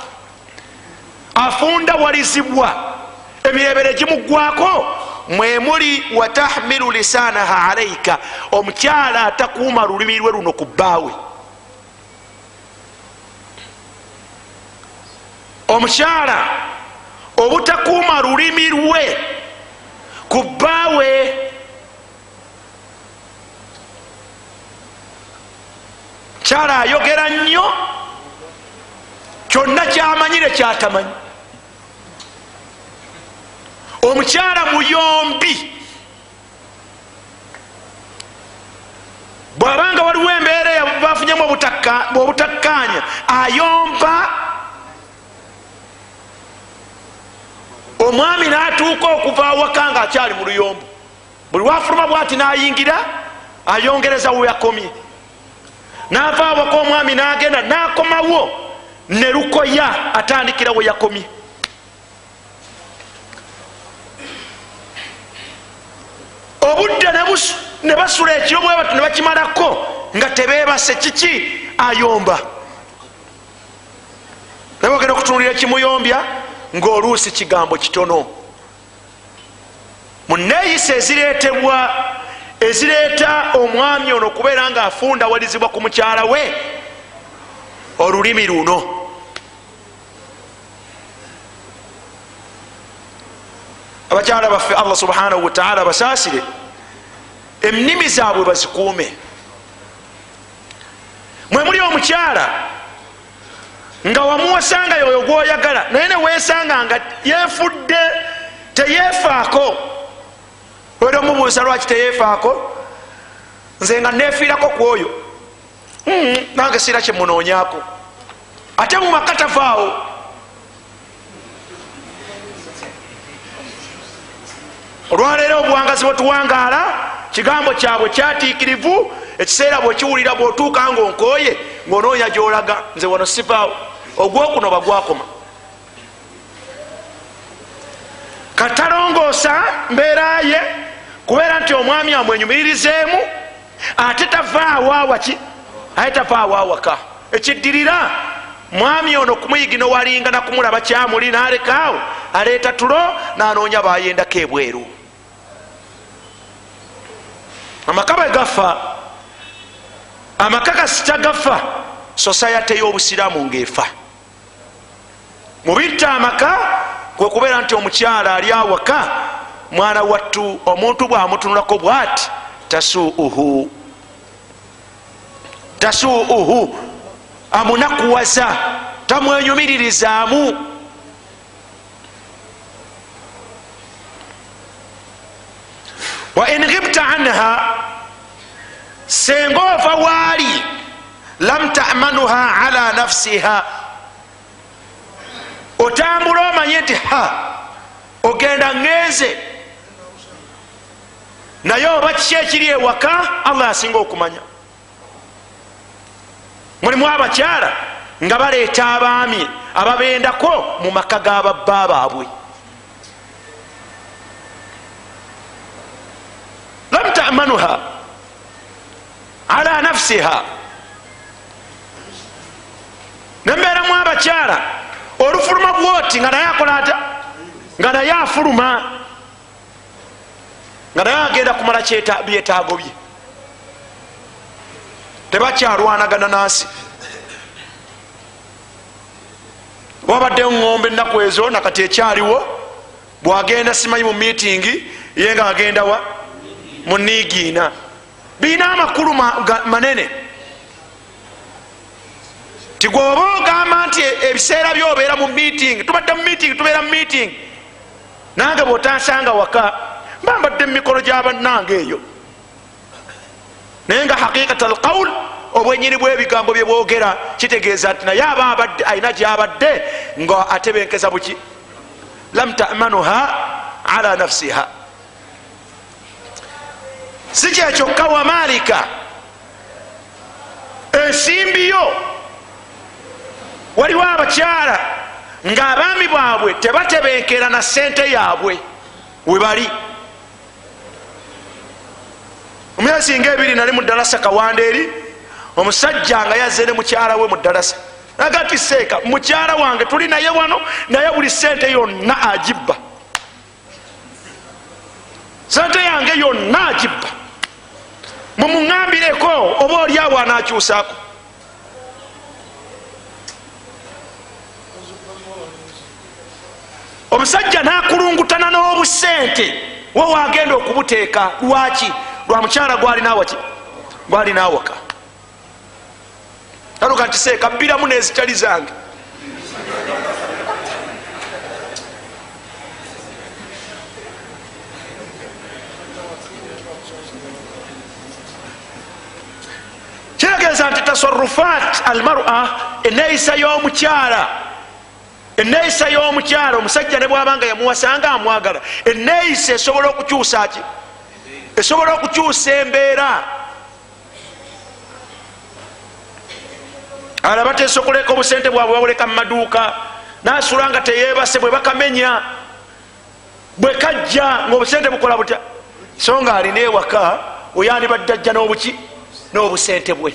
afundawalizibwa emirebere gimugwako mwemuli watahmilu lisaanaha alaika omukyala atakuuma lulimi lwe luno ku bbaawe. Omukyala obutakuuma lulimi lwe ku bbaawe kyala ayogera nnyo kyonna kyamanyire kyatamanyi omukyala muyombi. Bwabanga waliwo embeera bafunyemu obutakkaanya ayomba. Omwami natuuka okuva awaka nga akyali mu luyombo. Buli wafuluma bwati nayingira ayongereza weyakomye nava awaka omwami nagenda nakomawo. Nelukoya atandikira weyakomye obudde ne basula ekiro bwebatu ne bakimalako nga tebebase kiki? Ayomba. Naye ogenda okutunulira ekimuyombya ngaoluusi kigambo kitono. Muneeyisa ezireetebwa ezireeta omwami ono okubeera nga afundawalizibwa ku mukyala we olulimi luno. Abakyala baffe allah subhanahu wataala basaasire ennimi zaabwe bazikuume. Mwemuli omukyala nga wamuwasanga yoyo gwoyagala naye newesanga nga yefudde teyefaako wera omubuuza lwaki teyefaako nze nga nefiirako ku oyo. Hmm, nange siira kyemunoonyako ate mumaka tavaawo. Olwaleero obuwangazi bwetuwangaala kigambo kyabwe kyatiikirivu ekiseera bwekiwulira bwotuuka nga onkooye ngaonoonya gyolaga. Nze wano sivaawo. Ogwokuno bagwakoma katalongoosa mbeeraye kubeera nti omwami tavaawo awaki ate tavaawo awaka ekiddirira mwami ono kumuyigino walinga nakumulaba kyamuli nalekaawo aleeta tulo nanoonya bayendako ebweru. Amaka bwe gafa amaka kasita gafa sosayate y'obusiraamu ngaefa mubitta amaka kwe kubeera nti omukyala ali awaka mwana wattu omuntu bwamutunulako bwati tasuuhu. Tasuuhu. Amunakuwaza tamwenyumiririzaamu wa in ghibta anha senga ova waali lam tamanuha ala nafsiha. Otambula omanye nti ha ogenda ngenze naye oba kiki ekiri ewaka allah asinga okumanya. Mulimu abakyala nga baleeta abaami ababendako mu maka g'ababba baabwe. Lam tamanuha ala nafsiha. Nembeeramu abakyala olufuluma bwoti nga naye akola ata? Nga naye afuluma nga naye agenda kumala byetaago bye. Tebakyalwanagana nansi wabadde ŋŋombe ennaku ezo nakati ekyaliwo bwagenda simanyi mu mitingi ye nga agenda wa? Mu niigiina birina amakulu manene. Tigwoba ogamba nti ebiseera byobeera mu miting tubadde mu miting tubeera mu miting nange bwotansanga waka mbambadde mumikolo gyabannange eyo. Naye nga haqiqat alqaul obwenyini bwebigambo byebwogera kitegeeza nti naye aba abadde alina gyabadde nga atebenkeza buki? Lam tamanuha ala nafsiha. Si kyekyokka wamalika ensimbiyo waliwo abakyala ngaabaami baabwe tebatebenkera na sente yaabwe webali omyezi nga ebiri nali mu ddalasa kawanda eri omusajja nga yazze ne mukyala we mu ddalasa aga ti seeka mukyala wange tuli naye wano naye buli sente yonna agibba. Sente yange yonna agibba. Mumuŋambireko oba oliawo anakyusaako omusajja nakulungutana n'obusente we wagenda okubuteeka lwaki lwa mukyala gwalinawaki gwalinawaka aluka nti seeka bbiramu nezitali zange. Kitegeeza nti tasarufat almara eneyisa y'omukyala. Eneyisa y'omukyala omusajja ne bwabanga yamuwasanga amwagala. Eneyisa esobola okukyusa ki esobola okukyusa embeera. Alaba tesokoleka obusente bwabwe babuleka mumaduuka nasula nga teyebase bwe bakamenya bwe kajja ngaobusente bukola butya. So nga alina ewaka oyandibadde ajja n'obuki n'obusente bwe.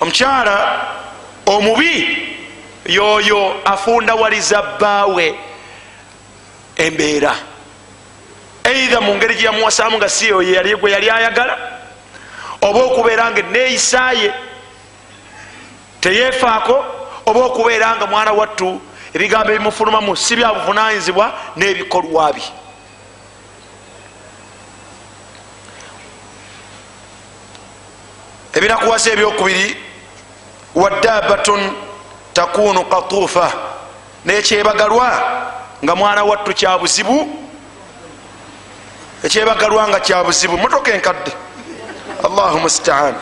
Omukyala omubi yoyo afundawaliza bbaawe. Embeera eitha mu ngeri gyeyamuwasamu nga si oyo gwe yali ayagala oba okubeera nga eneeyisaye teyefaako oba okubeera nga mwana wattu ebigambo ebimufulumamu si byabuvunanyizibwa n'ebikolwa bye. Ebinakuwasa ebyokubiri wadabatun takunu katuufa. Nekyebagalwa nga mwana wattu kyabuzibu ekyebagalwa nga kyabuzibu motoka enkadde. Allahu mustaan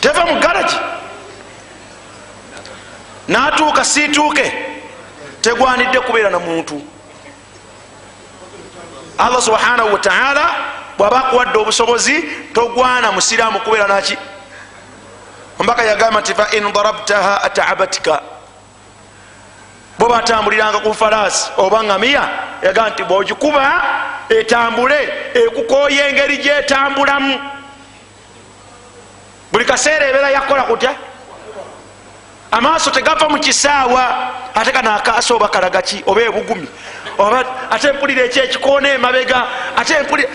teva mu garagi natuuka situuke. Tegwanidde kubeera na muntu. Allah subhanahu wataala bwaba akuwadde obusobozi togwana musiraamu kubeera naki ombaka yagamba nti fain darabtaha ataabatika bo batambuliranga ku falaasi oba ngamiya yagamba nti bwogikuba etambule ekukoya engeri gyetambulamu. Buli kaseera ebeera yakola kutya? Amaaso tegava mu kisaawa ate kanakaasa oba kalagaki oba ebugumi? Ate mpulira ekyekikoona emabega? Ate mpulira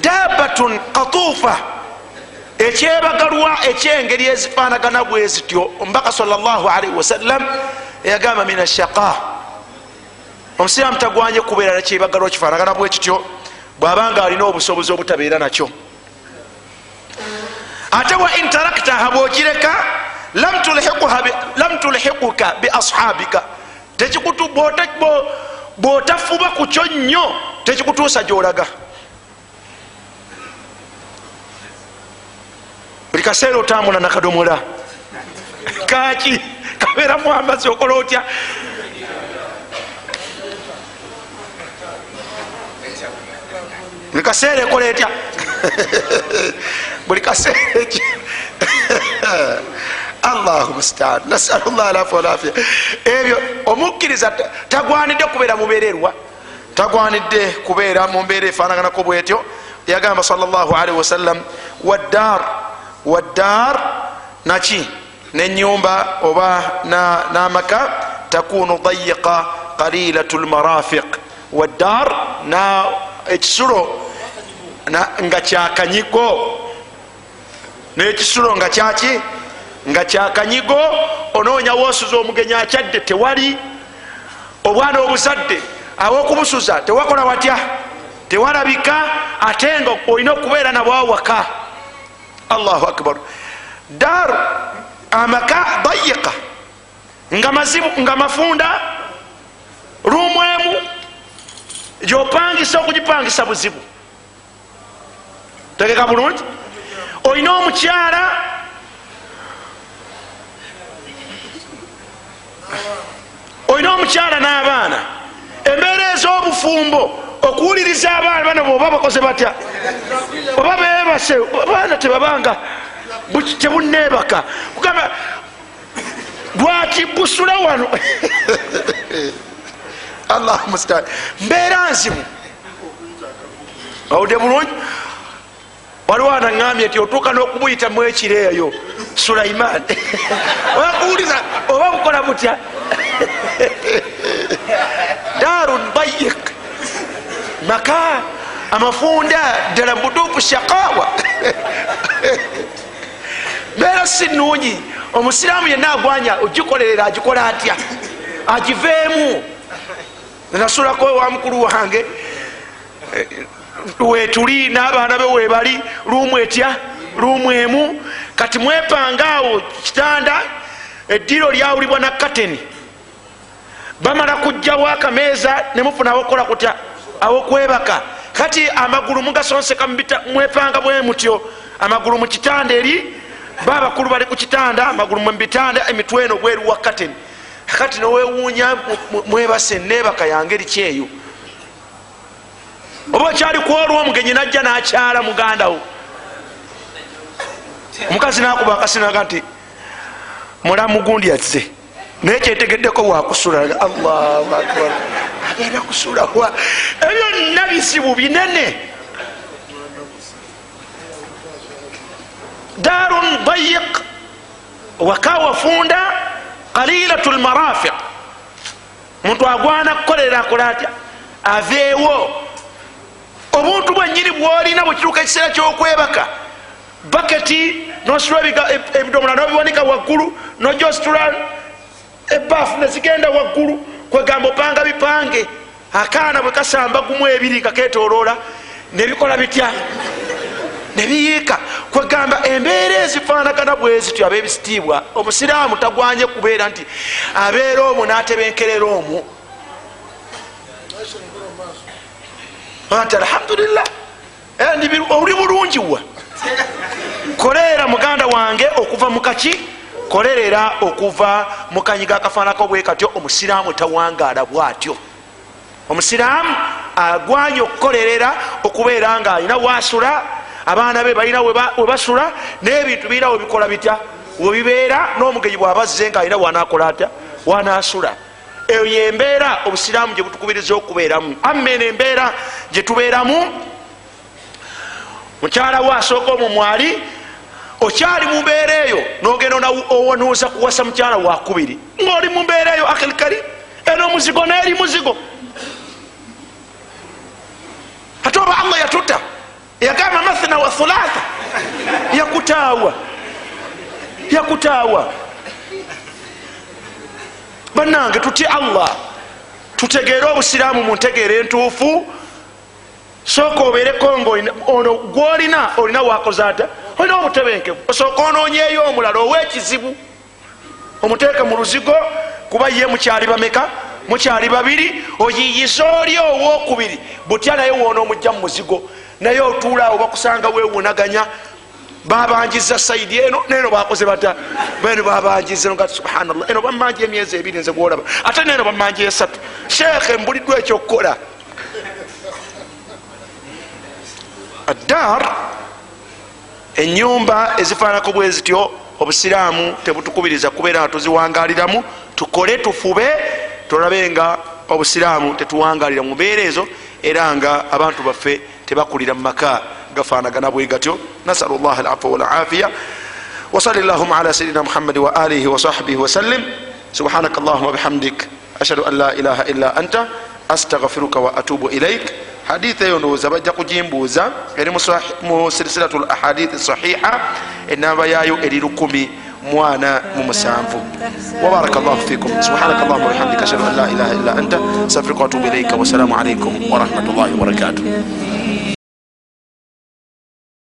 dabatun katuufa ekyebagalwa ekyengeri ezifaanagana bwe zityo omubaka salllahalaihi wasallam eyagamba min ashaqa omusiraamu tagwanye kubeera nakyebagalwa kifaanagana bwe kityo bwabanga alina obusobozi obutabeera nakyo. Ate wa interaktaha bwogireka lam tulhikuka biashabika bwotafuba ku kyo nnyo tekikutuusa gyolaga. Buli kaseera otambula nakadomola. Kaki kabeeramu amazzi okola otya buli kaseera ekola etya buli kaseera eki allahu mustaan. Nasalu llah alafu walafia ebyo omukkiriza tagwanidde kubeera mubererwa tagwanidde kubeera mu mbeera efaanaganako bwetyo yagamba salllahalihi wasallam waddar waddar naki nenyumba oba n'amaka takunu dayiqa qalilatu lmarafiq waddar na ekisulo nga kyakanyigo nekisulo nga kyaki nga kyakanyigo onoonya wosuza omugenyi akyadde tewali. Obwana obuzadde awokubusuza tewakola watya? Tewalabika ate nga olina okubeera nabwawaka allahu akbar. Dar amaka dayiqa nga mazibu nga mafunda rumu emu gyopangisa okugipangisa buzibu. Tegeka bulungi. Olina omukyala olina omukyala n'abaana. Embeera ez'obufumbo okuwuliriza abaana bano boba bakoze batya? Oba bebase abaana tebabanga tebuneebaka kugamba lwaki busula wano? Allahmustaan mbeera nzibu owudde bulungi. Waliwo anaŋambye nti otuuka n'okubuyitamu ekireeyo sulaiman. Wakuwuliza oba bukola butya? Darun dayik maka amafunda ddala mubutuufu shakawa mbeera si nungi omusiraamu yenna agwanya ogikolerera agikola atya? Agiveemu. Nasulako ewa mukulu wange wetuli n'abaana be webali luumu etya? Luumu emu. Kati mwepanga awo kitanda eddiro lyawulibwa na kateni bamala kujjawo akameeza nemufuna awokukola kutya? Awokwebaka kati amagulu mugasonseka mwepanga bwe mutyo. Amagulu mu kitanda eri babakulu bali ku kitanda amagulu mubitanda emitwe eno bweru wa kateni kati nowewuunya mwebase nebaka yange erikyeyo oba okyali kwolwa omugenyi najja nakyala mugandawo omukazi nakuba akasinaga nti mulamu gundi azze naye kyetegeddeko wakusula allahu akbar. Agenda kusulawa ebyo nna bizibu binene darun dayiq waka wafunda qalilatu lmarafiq muntu agwana kukolera akola atya aveewo obuntu bwenyini bwolina bwekituuka ekiseera kyokwebaka baketi nositula ebidomola nobiwanika waggulu noja ositula ebaafu nezigenda waggulu kwegamba opanga bipange akaana bwe kasamba gumu ebiri kaketoloola nebikola bitya nebiyiika kwegamba embeera ezifaanagana bwezityo abebisitiibwa omusiraamu tagwanye kubeera nti abeera omwo natebenkerera omwo nti alhamdulillah. Oli bulungiwa koleera muganda wange okuva mukaki kolerera okuva mukanyiga akafaanako bwe katyo omusiraamu tawangaala bwatyo. Omusiraamu agwanye okukolerera okubeera nga alina wasula abaana be balina webasula n'ebintu birina webikola bitya? Webibeera n'omugenyi bwabazze nga alina wanakola atya? Wanasula eyo yembeera obusiraamu gyebutukubiriza okubeeramu. Amena embeera gyetubeeramu mukyala we asooka omwo mwali okyali mumbeera eyo nogenda owanuuza kuwasa mukyala wakubiri ngaoli mumbeera eyo akilkari eno omuzigo neeri muzigo. Ate oba allah yatuta yagamba mathina wa thulatha yakutaawa yakutaawa bannange tutye allah. Tutegeere obusiraamu mu ntegeera entuufu. Sooka obeereko nga ono gwolina olina wakoze ata olina obutebenkevu. Osooka onoonyeeyo omulala ow'ekizibu. Omuteeke mu luzigo kuba ye mukyali bameka? Mukyali babiri? Oyiyiza oli owokubiri? Butya naye woona omujja mu muzigo naye otuulaawo bakusanga wewunaganya babanjiza saidi eno neno bakoze bata. Beno babanjiza nga subhanallah. Eno bamanja emyezi ebiri nze gwolaba. Ate neno bamanja esatu. Sheekhe mbuliddwa ekyokukola addar enyumba ezifaanako bwe zityo obusiraamu tebutukubiriza kubeera nga tuziwangaliramu tukole tufube tulabe nga obusiraamu tetuwangalira mu mbeera ezo era nga abantu baffe tebakulira mu maka gafanagana bwe gatyo nasalu llah alafwa walafiya وصل اللهم على سيدنا محمد وآله وصحبه وسلم سبحانك اللهم وبحمدك أشهد أن لا إله إلا أنت أستغفرك وأتوب إليك haditha eyo ndowooza bajja kugimbuuza eri mu silisilatu l ahadithi sahiha enamba yayo eri lukumi Mwana mu musanvu wabaraka llahu fikum subhanaka allahuma wabihamdika ashhadu an la ilaha illa anta astafirika watubu ilaika wassalamu alaikum warahmatullahi wabarakatuh